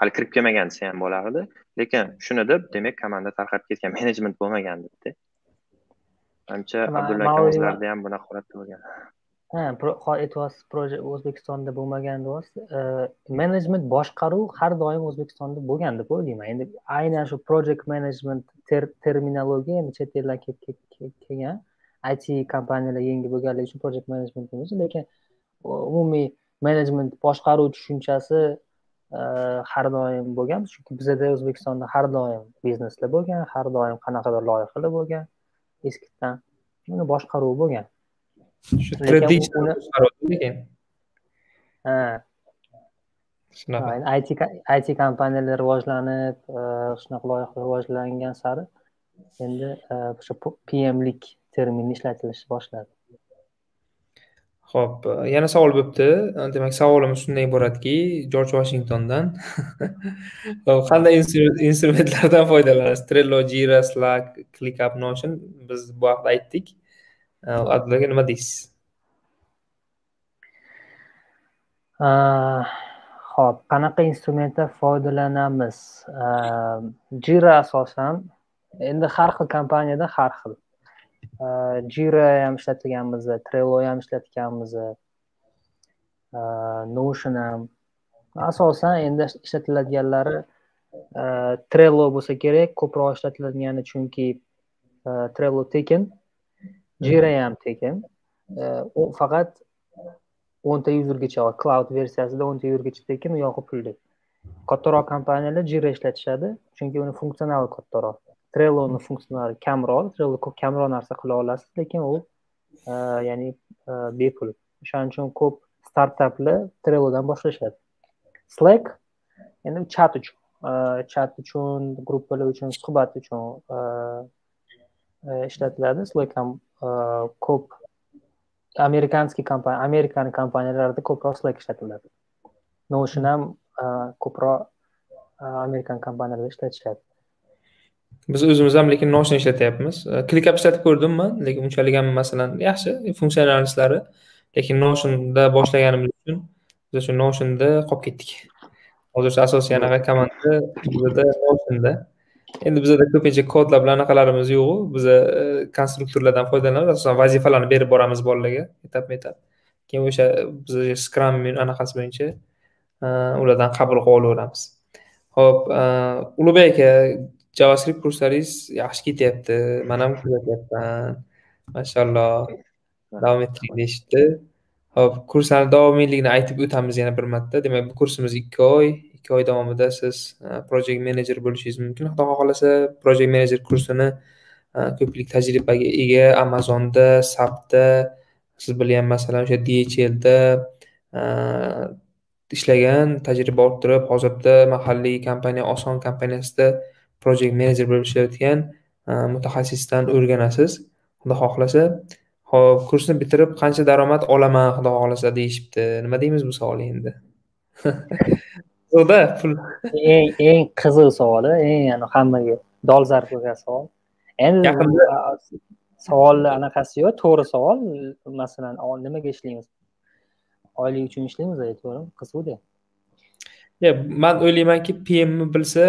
S2: hali kirib kelmagan desa ham bo'lardi. Lekin shuni deb demak komanda tarqab ketgan menejment bo'lmagan debdi. Manimcha abdulla akamizlarda ham bunaqa holat bo'lgan
S3: ha e, aytyapsiz proje o'zbekistonda bo'lmagan deyapsiz e, menejment boshqaruv har doim o'zbekistonda bo'lgan deb o'ylayman endi aynan shu project management terminologiya endi chet eldan kelgan. It kompaniyalar yangi bo'lganligi uchun project management deymiz lekin umumiy menejment boshqaruv tushunchasi e, har doim bo'lgan. Chunki bizada o'zbekistonda har doim bizneslar bo'lgan har doim qanaqadir loyihalar bo'lgan eskidan uni boshqaruvi bo'lgan. Ha shunaqa it it kompaniyalar rivojlanib shunaqa loyihalar rivojlangan sari endi o'sha pmlik termini ishlatilishi boshladi.
S1: Ho'p yana savol bo'libdi demak savolimiz shunday iboratki jorj vashingtondan qanday instrumentlardan foydalanasiz? Trello jira slack clickup notion biz bu haqida aytdik abdulla nima deysiz
S3: ho'p qanaqa instrumentdan foydalanamiz jira asosan endi har xil kompaniyada har xil jira ham ishlatganmiz trello ham ishlatganmiz notion ham asosan endi ishlatiladiganlari trello bo'lsa kerak ko'proq ishlatiladigani chunki trello tekin jira ham tekin u faqat o'nta yuzergacha cloud versiyasida o'nta yuzergacha tekin u yog'i pulli kattaroq kompaniyalar jira ishlatishadi chunki uni funksionali kattaroq. Trelloni funksionali kamroq trello ko'p kamroq narsa qila olasiz lekin u e, ya'ni e, bepul. O'shaning uchun ko'p startaplar trellodan boshlashadi. Slack endi chat uchun e, chat uchun gruppalar uchun suhbat uchun ishlatiladi. Slack ham ko'p amerikanskiy kompaniya amerikani kompaniyalarida ko'proq slack ishlatiladi notion ham ko'proq amerikan kompaniyalarida ishlatishadi
S1: biz o'zimiz ham lekin notion ishlatyapmiz. Э, Clickup ishlatib ko'rdim man lekin unchalik ham masalan yaxshi e, funksionalistlari lekin notionda boshlaganimiz uchun biz o'sha notionda qolib ketdik. Hozircha asosiy anaqa komanda bizada noshonda endi bizada ko'pincha kodlar bilan anaqalarimiz yo'qu. Biza e, konstruktorlardan foydalanamiz asosan vazifalarni berib boramiz bolalarga etapma etap keyin o'sha biz skram anaqasi bo'yicha e, ulardan qabul qilib olaveramiz. Ho'p e, ulug'bek aka javascript kurslaringiz yaxshi ketyapti man ham kuzatyapman mashaalloh davom ettiring deyishibdi. Ho'p kurslarni davomiyligini aytib o'tamiz yana bir marta. Demak bu kursimiz ikki oy ikki oy davomida siz e, project manager bo'lishingiz mumkin. Xudo xohlasa project manager kursini e, ko'plik tajribaga ega. Amazonda sapda siz bilgan masalan o'sha dhlda e, ishlagan tajriba orttirib hozirda mahalliy kompaniya oson kompaniyasida project manager bo'lib ishlayotgan e, mutaxassisdan o'rganasiz. Xudo xohlasa ho'p kursni bitirib qancha daromad olaman xudo xohlasa deyishibdi. Nima deymiz bu savolga endi? qiziqda pul
S3: eng eng qiziq savol eng hammaga dolzarb bo'lgan savol. Endi savolni anaqasi yo'q to'g'ri savol. Masalan nimaga ishlaymiz? Oylik uchun ishlaymiz aytyapman qiziqda
S1: man o'ylaymanki pmni bilsa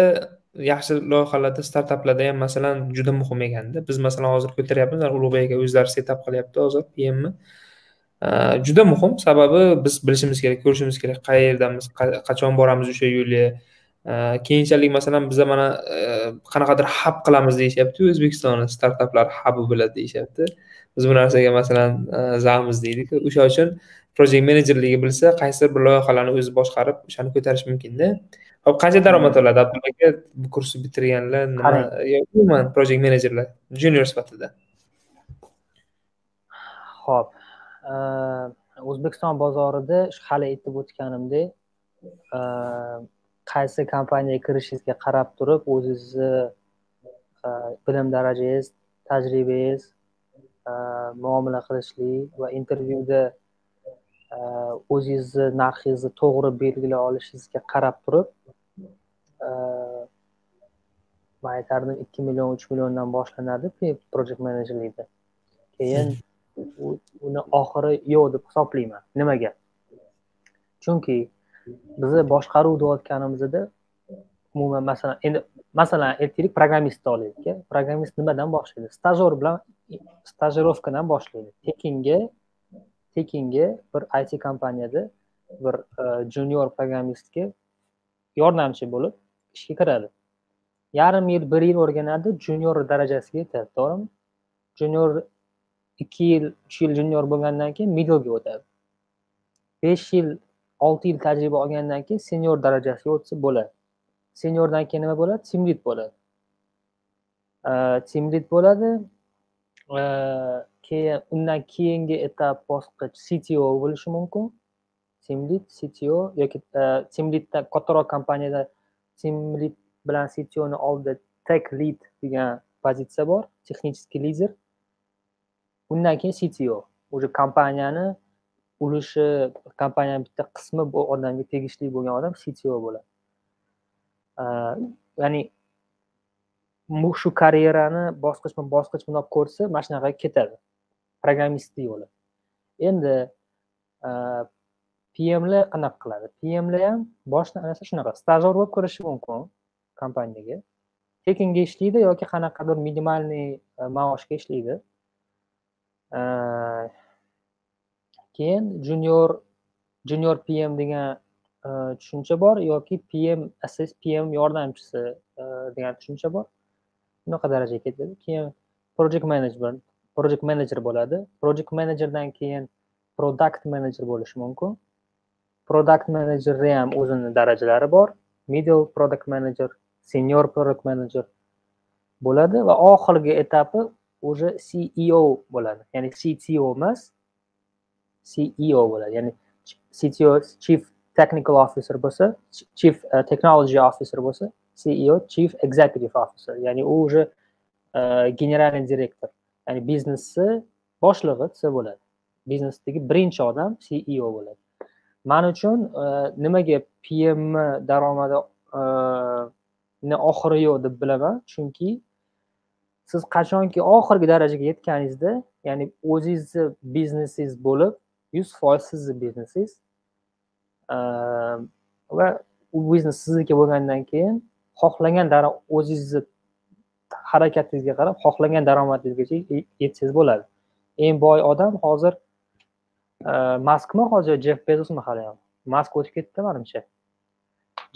S1: yaxshi loyihalarda startaplarda ham masalan juda muhim ekanda biz masalan hozir ko'taryapmiz ulug'bek aka o'zlari setup qilyapti hozir pmni juda muhim. Sababi biz bilishimiz kerak ko'rishimiz kerak. Qayerdamiz qachon boramiz o'sha yo'lga? Keyinchalik masalan biza mana qanaqadir hab qilamiz deyishyapti o'zbekistonni startaplar habi bo'ladi deyishyapti. Biz bu narsaga masalan zamiz deydik o'sha uchun project menejerligi bilsa qaysidir bir loyihalarni o'zi boshqarib o'shani ko'tarish mumkinda. Hop qancha daromad oladi? Abdulla aka bu kursni bitirganlar nima umuman project menejerlar junior sifatida?
S3: Ho'p Э, o'zbekiston bozorida hali aytib o'tganimdek э, qaysi kompaniyaga kirishingizga qarab turib o'zingizni э, bilim darajangiz tajribangiz muomala qilishlik va intervyuda o'zingizni narxingizni to'g'ri belgilay olishingizga qarab turib man aytardim ikki million uch milliondan boshlanadi project menejerlikda keyin uni oxiri yo'q deb hisoblayman. Nimaga? Chunki bizni boshqaruv deyotganimizda umuman masalan endi masalan aytaylik programmistni olaylik programmist nimadan boshlaydi? Stajyor bilan stajirovkadan boshlaydi. Tekinga tekinga bir it kompaniyada bir e, junior programmistga yordamchi bo'lib ishga kiradi. Yarim yil bir yil o'rganadi junior darajasiga yetadi to'g'rimi? Junior ikki yil uch yil junior bo'lgandan keyin middlega o'tadi. Besh yil olti yil tajriba olgandan keyin senior darajasiga o'tsa bo'ladi. Seniordan keyin nima bo'ladi? Team lead bo'ladi. Team lead bo'ladi. Keyin undan keyingi etap bosqich cto bo'lishi mumkin. Team lead cto yoki team leaddan kattaroq kompaniyada team lead bilan ctoni oldida tech lead degan pozitsiya bor texnический lider undan keyin cto уже kompaniyani ulushi kompaniyani bitta qismi bu odamga tegishli bo'lgan odam cto bo'ladi. Э, ya'ni shu karyerani bosqichma bosqich bundoq ko'rsa mana shunaqa ketadi. Programmistlik yo'li endi э, pmlar qanaqa qiladi? Pmlar ham boshida ana shunaqa stajyor bo'lib kirishi mumkin kompaniyaga. Tekinga ishlaydi yoki qanaqadir minimalniy э, maoshga ishlaydi. Э, keyin junior junior pm э, э, degan tushuncha bor yoki pm assist pm yordamchisi degan tushuncha bor. Bunaqa darajaga ketadi keyin project management project manager bo'ladi. Project managerdan keyin product manager bo'lishi mumkin. Product managerni ham o'zini darajalari bor. Middle product manager senior product manager bo'ladi va oxirgi etapi уже ceo bo'ladi. Ya'ni cto emas ceo bo'ladi. Ya'ni cto chief technical officer bo'lsa chief uh, technology officer bo'lsa ceo chief executive officer. Ya'ni u уже uh, e, generalniy direktor. Ya'ni biznesni boshlig'i desa bo'ladi. Biznesdagi birinchi odam ceo bo'ladi. Man uchun uh, nimaga pm daromadi oxiri yo'q deb bilaman. Chunki siz qachonki oxirgi darajaga yetganingizda ya'ni o'zingizni biznesingiz bo'lib yuz foiz sizni biznesingiz ehm, va u biznes sizniki bo'lgandan keyin xohlagan o'zingizni harakatingizga qarab xohlagan daromadingizgacha yetsangiz bo'ladi. Eng boy odam hozir ehm, maskmi hozir jeff bezosmi haliyam mask o'tib ketdi manimcha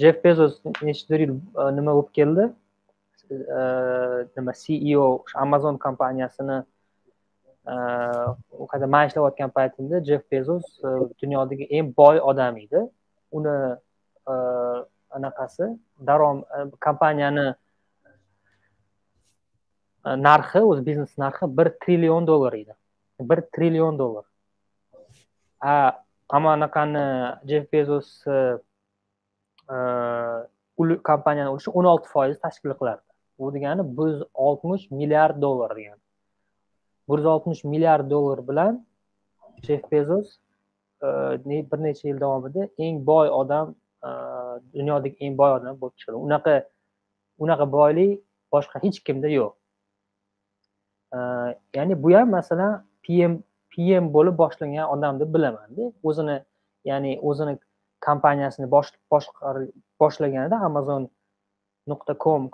S3: jeff bezos nechidir yil e, nima bo'lib keldi? E, nima ceo amazon kompaniyasini e, u qayerda man ishlayotgan paytimda jeff bezos e, dunyodagi eng boy odam edi. Uni anaqasi darom kompaniyani narxi o'zi biznes narxi bir trillion dollar edi. Bir trillion dollar. A mana anaqani jeff bezos kompaniyani ulushi o'n olti foiz tashkil qilardi. Bu degani bir yuz oltmish milliard dollar degani. Bir yuz oltmish milliard dollar bilan jeff bezos e, bir necha yil davomida eng boy odam e, dunyodagi eng boy odam bo'lib chiqdi. Unaqa unaqa boylik boshqa hech kimda yo'q. E, ya'ni bu ham masalan pm pm bo'lib boshlagan odam deb bilamanda. O'zini ya'ni o'zini kompaniyasini boshlaganida amazon nuqta com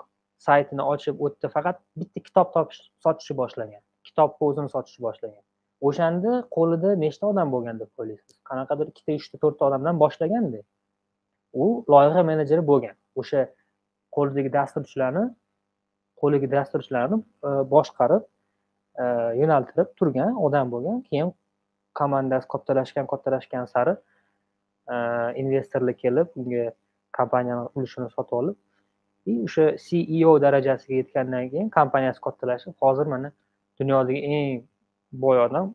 S3: saytini ochib o'tdi faqat bitta kitob topish sotishni boshlagan kitobni o'zini sotishni boshlagan o'shanda qo'lida nechta odam bo'lgan deb o'ylaysiz? Qanaqadir ikkita uchta to'rtta odamdan boshlaganda u loyiha menejeri bo'lgan. O'sha qo'lidagi dasturchilarni qo'lidagi dasturchilarni e, boshqarib e, yo'naltirib turgan odam bo'lgan. Keyin komandasi kattalashgan kattalashgan sari e, investorlar kelib unga kompaniyani ulushini sotib olib и o'sha ceo darajasiga yetgandan keyin kompaniyasi kattalashib hozir mana dunyodagi eng boy odam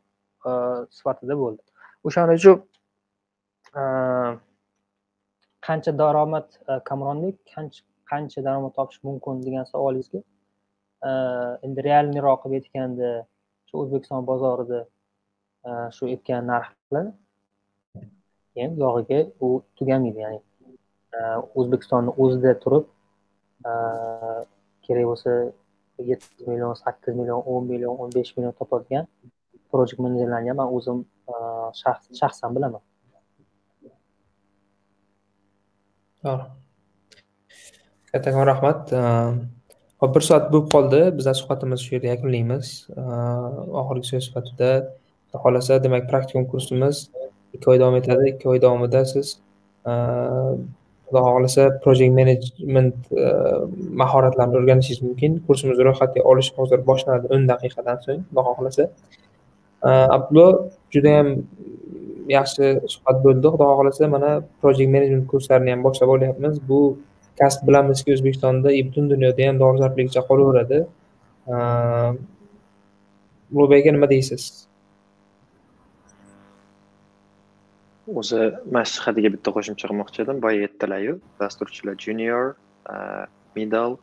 S3: e, sifatida bo'ldi. O'shaning uchun e, qancha daromad e, kamronbek qancha daromad topish mumkin degan savolingizga e, endi realniyroq qilib aytganda shu o'zbekiston bozorida shu aytgan narxlar ham yog'iga u tugamaydi ya'ni o'zbekistonni o'zida turib kerak bo'lsa yetti million sakkiz million o'n million o'n besh million topadigan projekt menejerlarni ham man o'zim shaxsan bilaman.
S1: To'g'ri. Kattakon rahmat. Hop bir soat bo'lib qoldi. Bizlar suhbatimizni shu yerda yakunlaymiz. Oxirgi so'z sifatida xudo xohlasa demak praktikum kursimiz ikki oy davom etadi. Ikki oy davomida siz xudo xohlasa project management e, mahoratlarini o'rganishingiz mumkin. Kursimizni ro'yxatga olish hozir boshlanadi o'n daqiqadan so'ng xudo xohlasa. E, Abdullo judayam yaxshi suhbat bo'ldi. Xudo xohlasa mana project management kurslarini ham boshlab olyapmiz. Bu kasb bilamizki o'zbekistonda butun dunyoda ham dolzarbligicha qolaveradi. E, Ulug'bek aka nima deysiz?
S2: O'zi mana shu bitta qo'shimcha qilmoqchi edim. Boya aytdilaryu dasturchilar junior uh, middle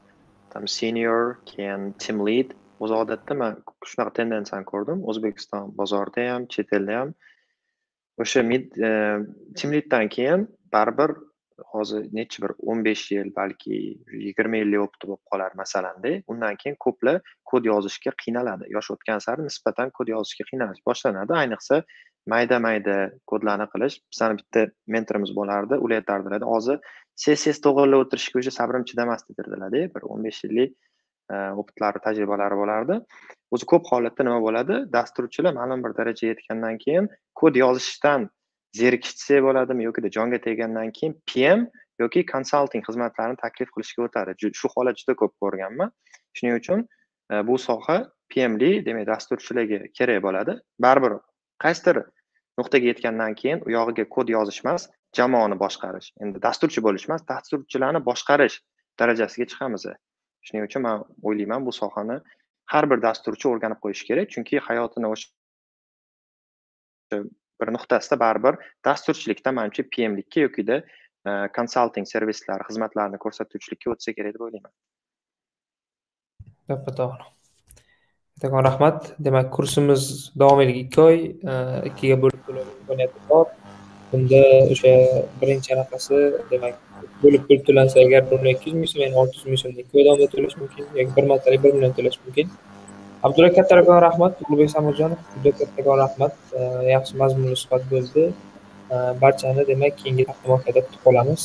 S2: там senior keyin team lead. O'zi odatda man shunaqa tendensiyani ko'rdim. O'zbekiston bozorida ham chet elda ham. O'sha uh, team leaddan keyin baribir hozir nechi bir o'n besh yil balki yigirma yillik opiti bo'lib qolar masalanda undan keyin ko'plar kod yozishga qiynaladi. Yosh o'tgan sari nisbatan kod yozishga qiynalish boshlanadi. Ayniqsa mayda mayda kodlarni qilish. Bizani bitta mentorimiz bo'lardi ular aytardilar hozir css to'g'irlab o'tirishga уже sabrim chidamasdi derdilarda bir o'n besh yillik e, opitlari tajribalari bo'lardi. O'zi ko'p holatda nima bo'ladi? Dasturchilar ma'lum bir darajaga yetgandan keyin kod yozishdan zerikishsa bo'ladimi yokida jonga teggandan keyin pm yoki konsalting xizmatlarini taklif qilishga o'tadi. Shu holat juda ko'p ko'rganman. Shuning uchun e, bu soha pmli demak dasturchilarga kerak bo'ladi. Baribir qaysidir nuqtaga yetgandan keyin u yog'iga kod yozish emas jamoani boshqarish. Endi dasturchi bo'lish emas dasturchilarni boshqarish darajasiga chiqamiz. Shuning uchun man o'ylayman bu sohani har bir dasturchi o'rganib qo'yishi kerak chunki hayotini o'sha bir nuqtasida baribir dasturchilikdan manimcha pmlikka yokida konsalting e, servislar xizmatlarini ko'rsatuvchilikka o'tsa kerak deb o'ylayman.
S1: To'ppa to'g'ri. Kattakon rahmat. Demak kursimiz davomiyligi ikki oy e, ikkiga bo'lib to'lanadi imkoniyati bor. Bunda o'sha birinchi anaqasi demak bo'lib bo'lib to'lansa agar bir million ikki yuz ming so'm ya'ni olti yuz ming so'mni ikki oy davomida to'lash mumkin yoki bir martalik bir million to'lash mumkin. Abdulla kattakon rahmat ulug'bek samirjonov juda kattakon rahmat. E, yaxshi mazmunli suhbat bo'ldi. E, barchani demak keyingi taqdimotlarda kutib qolamiz.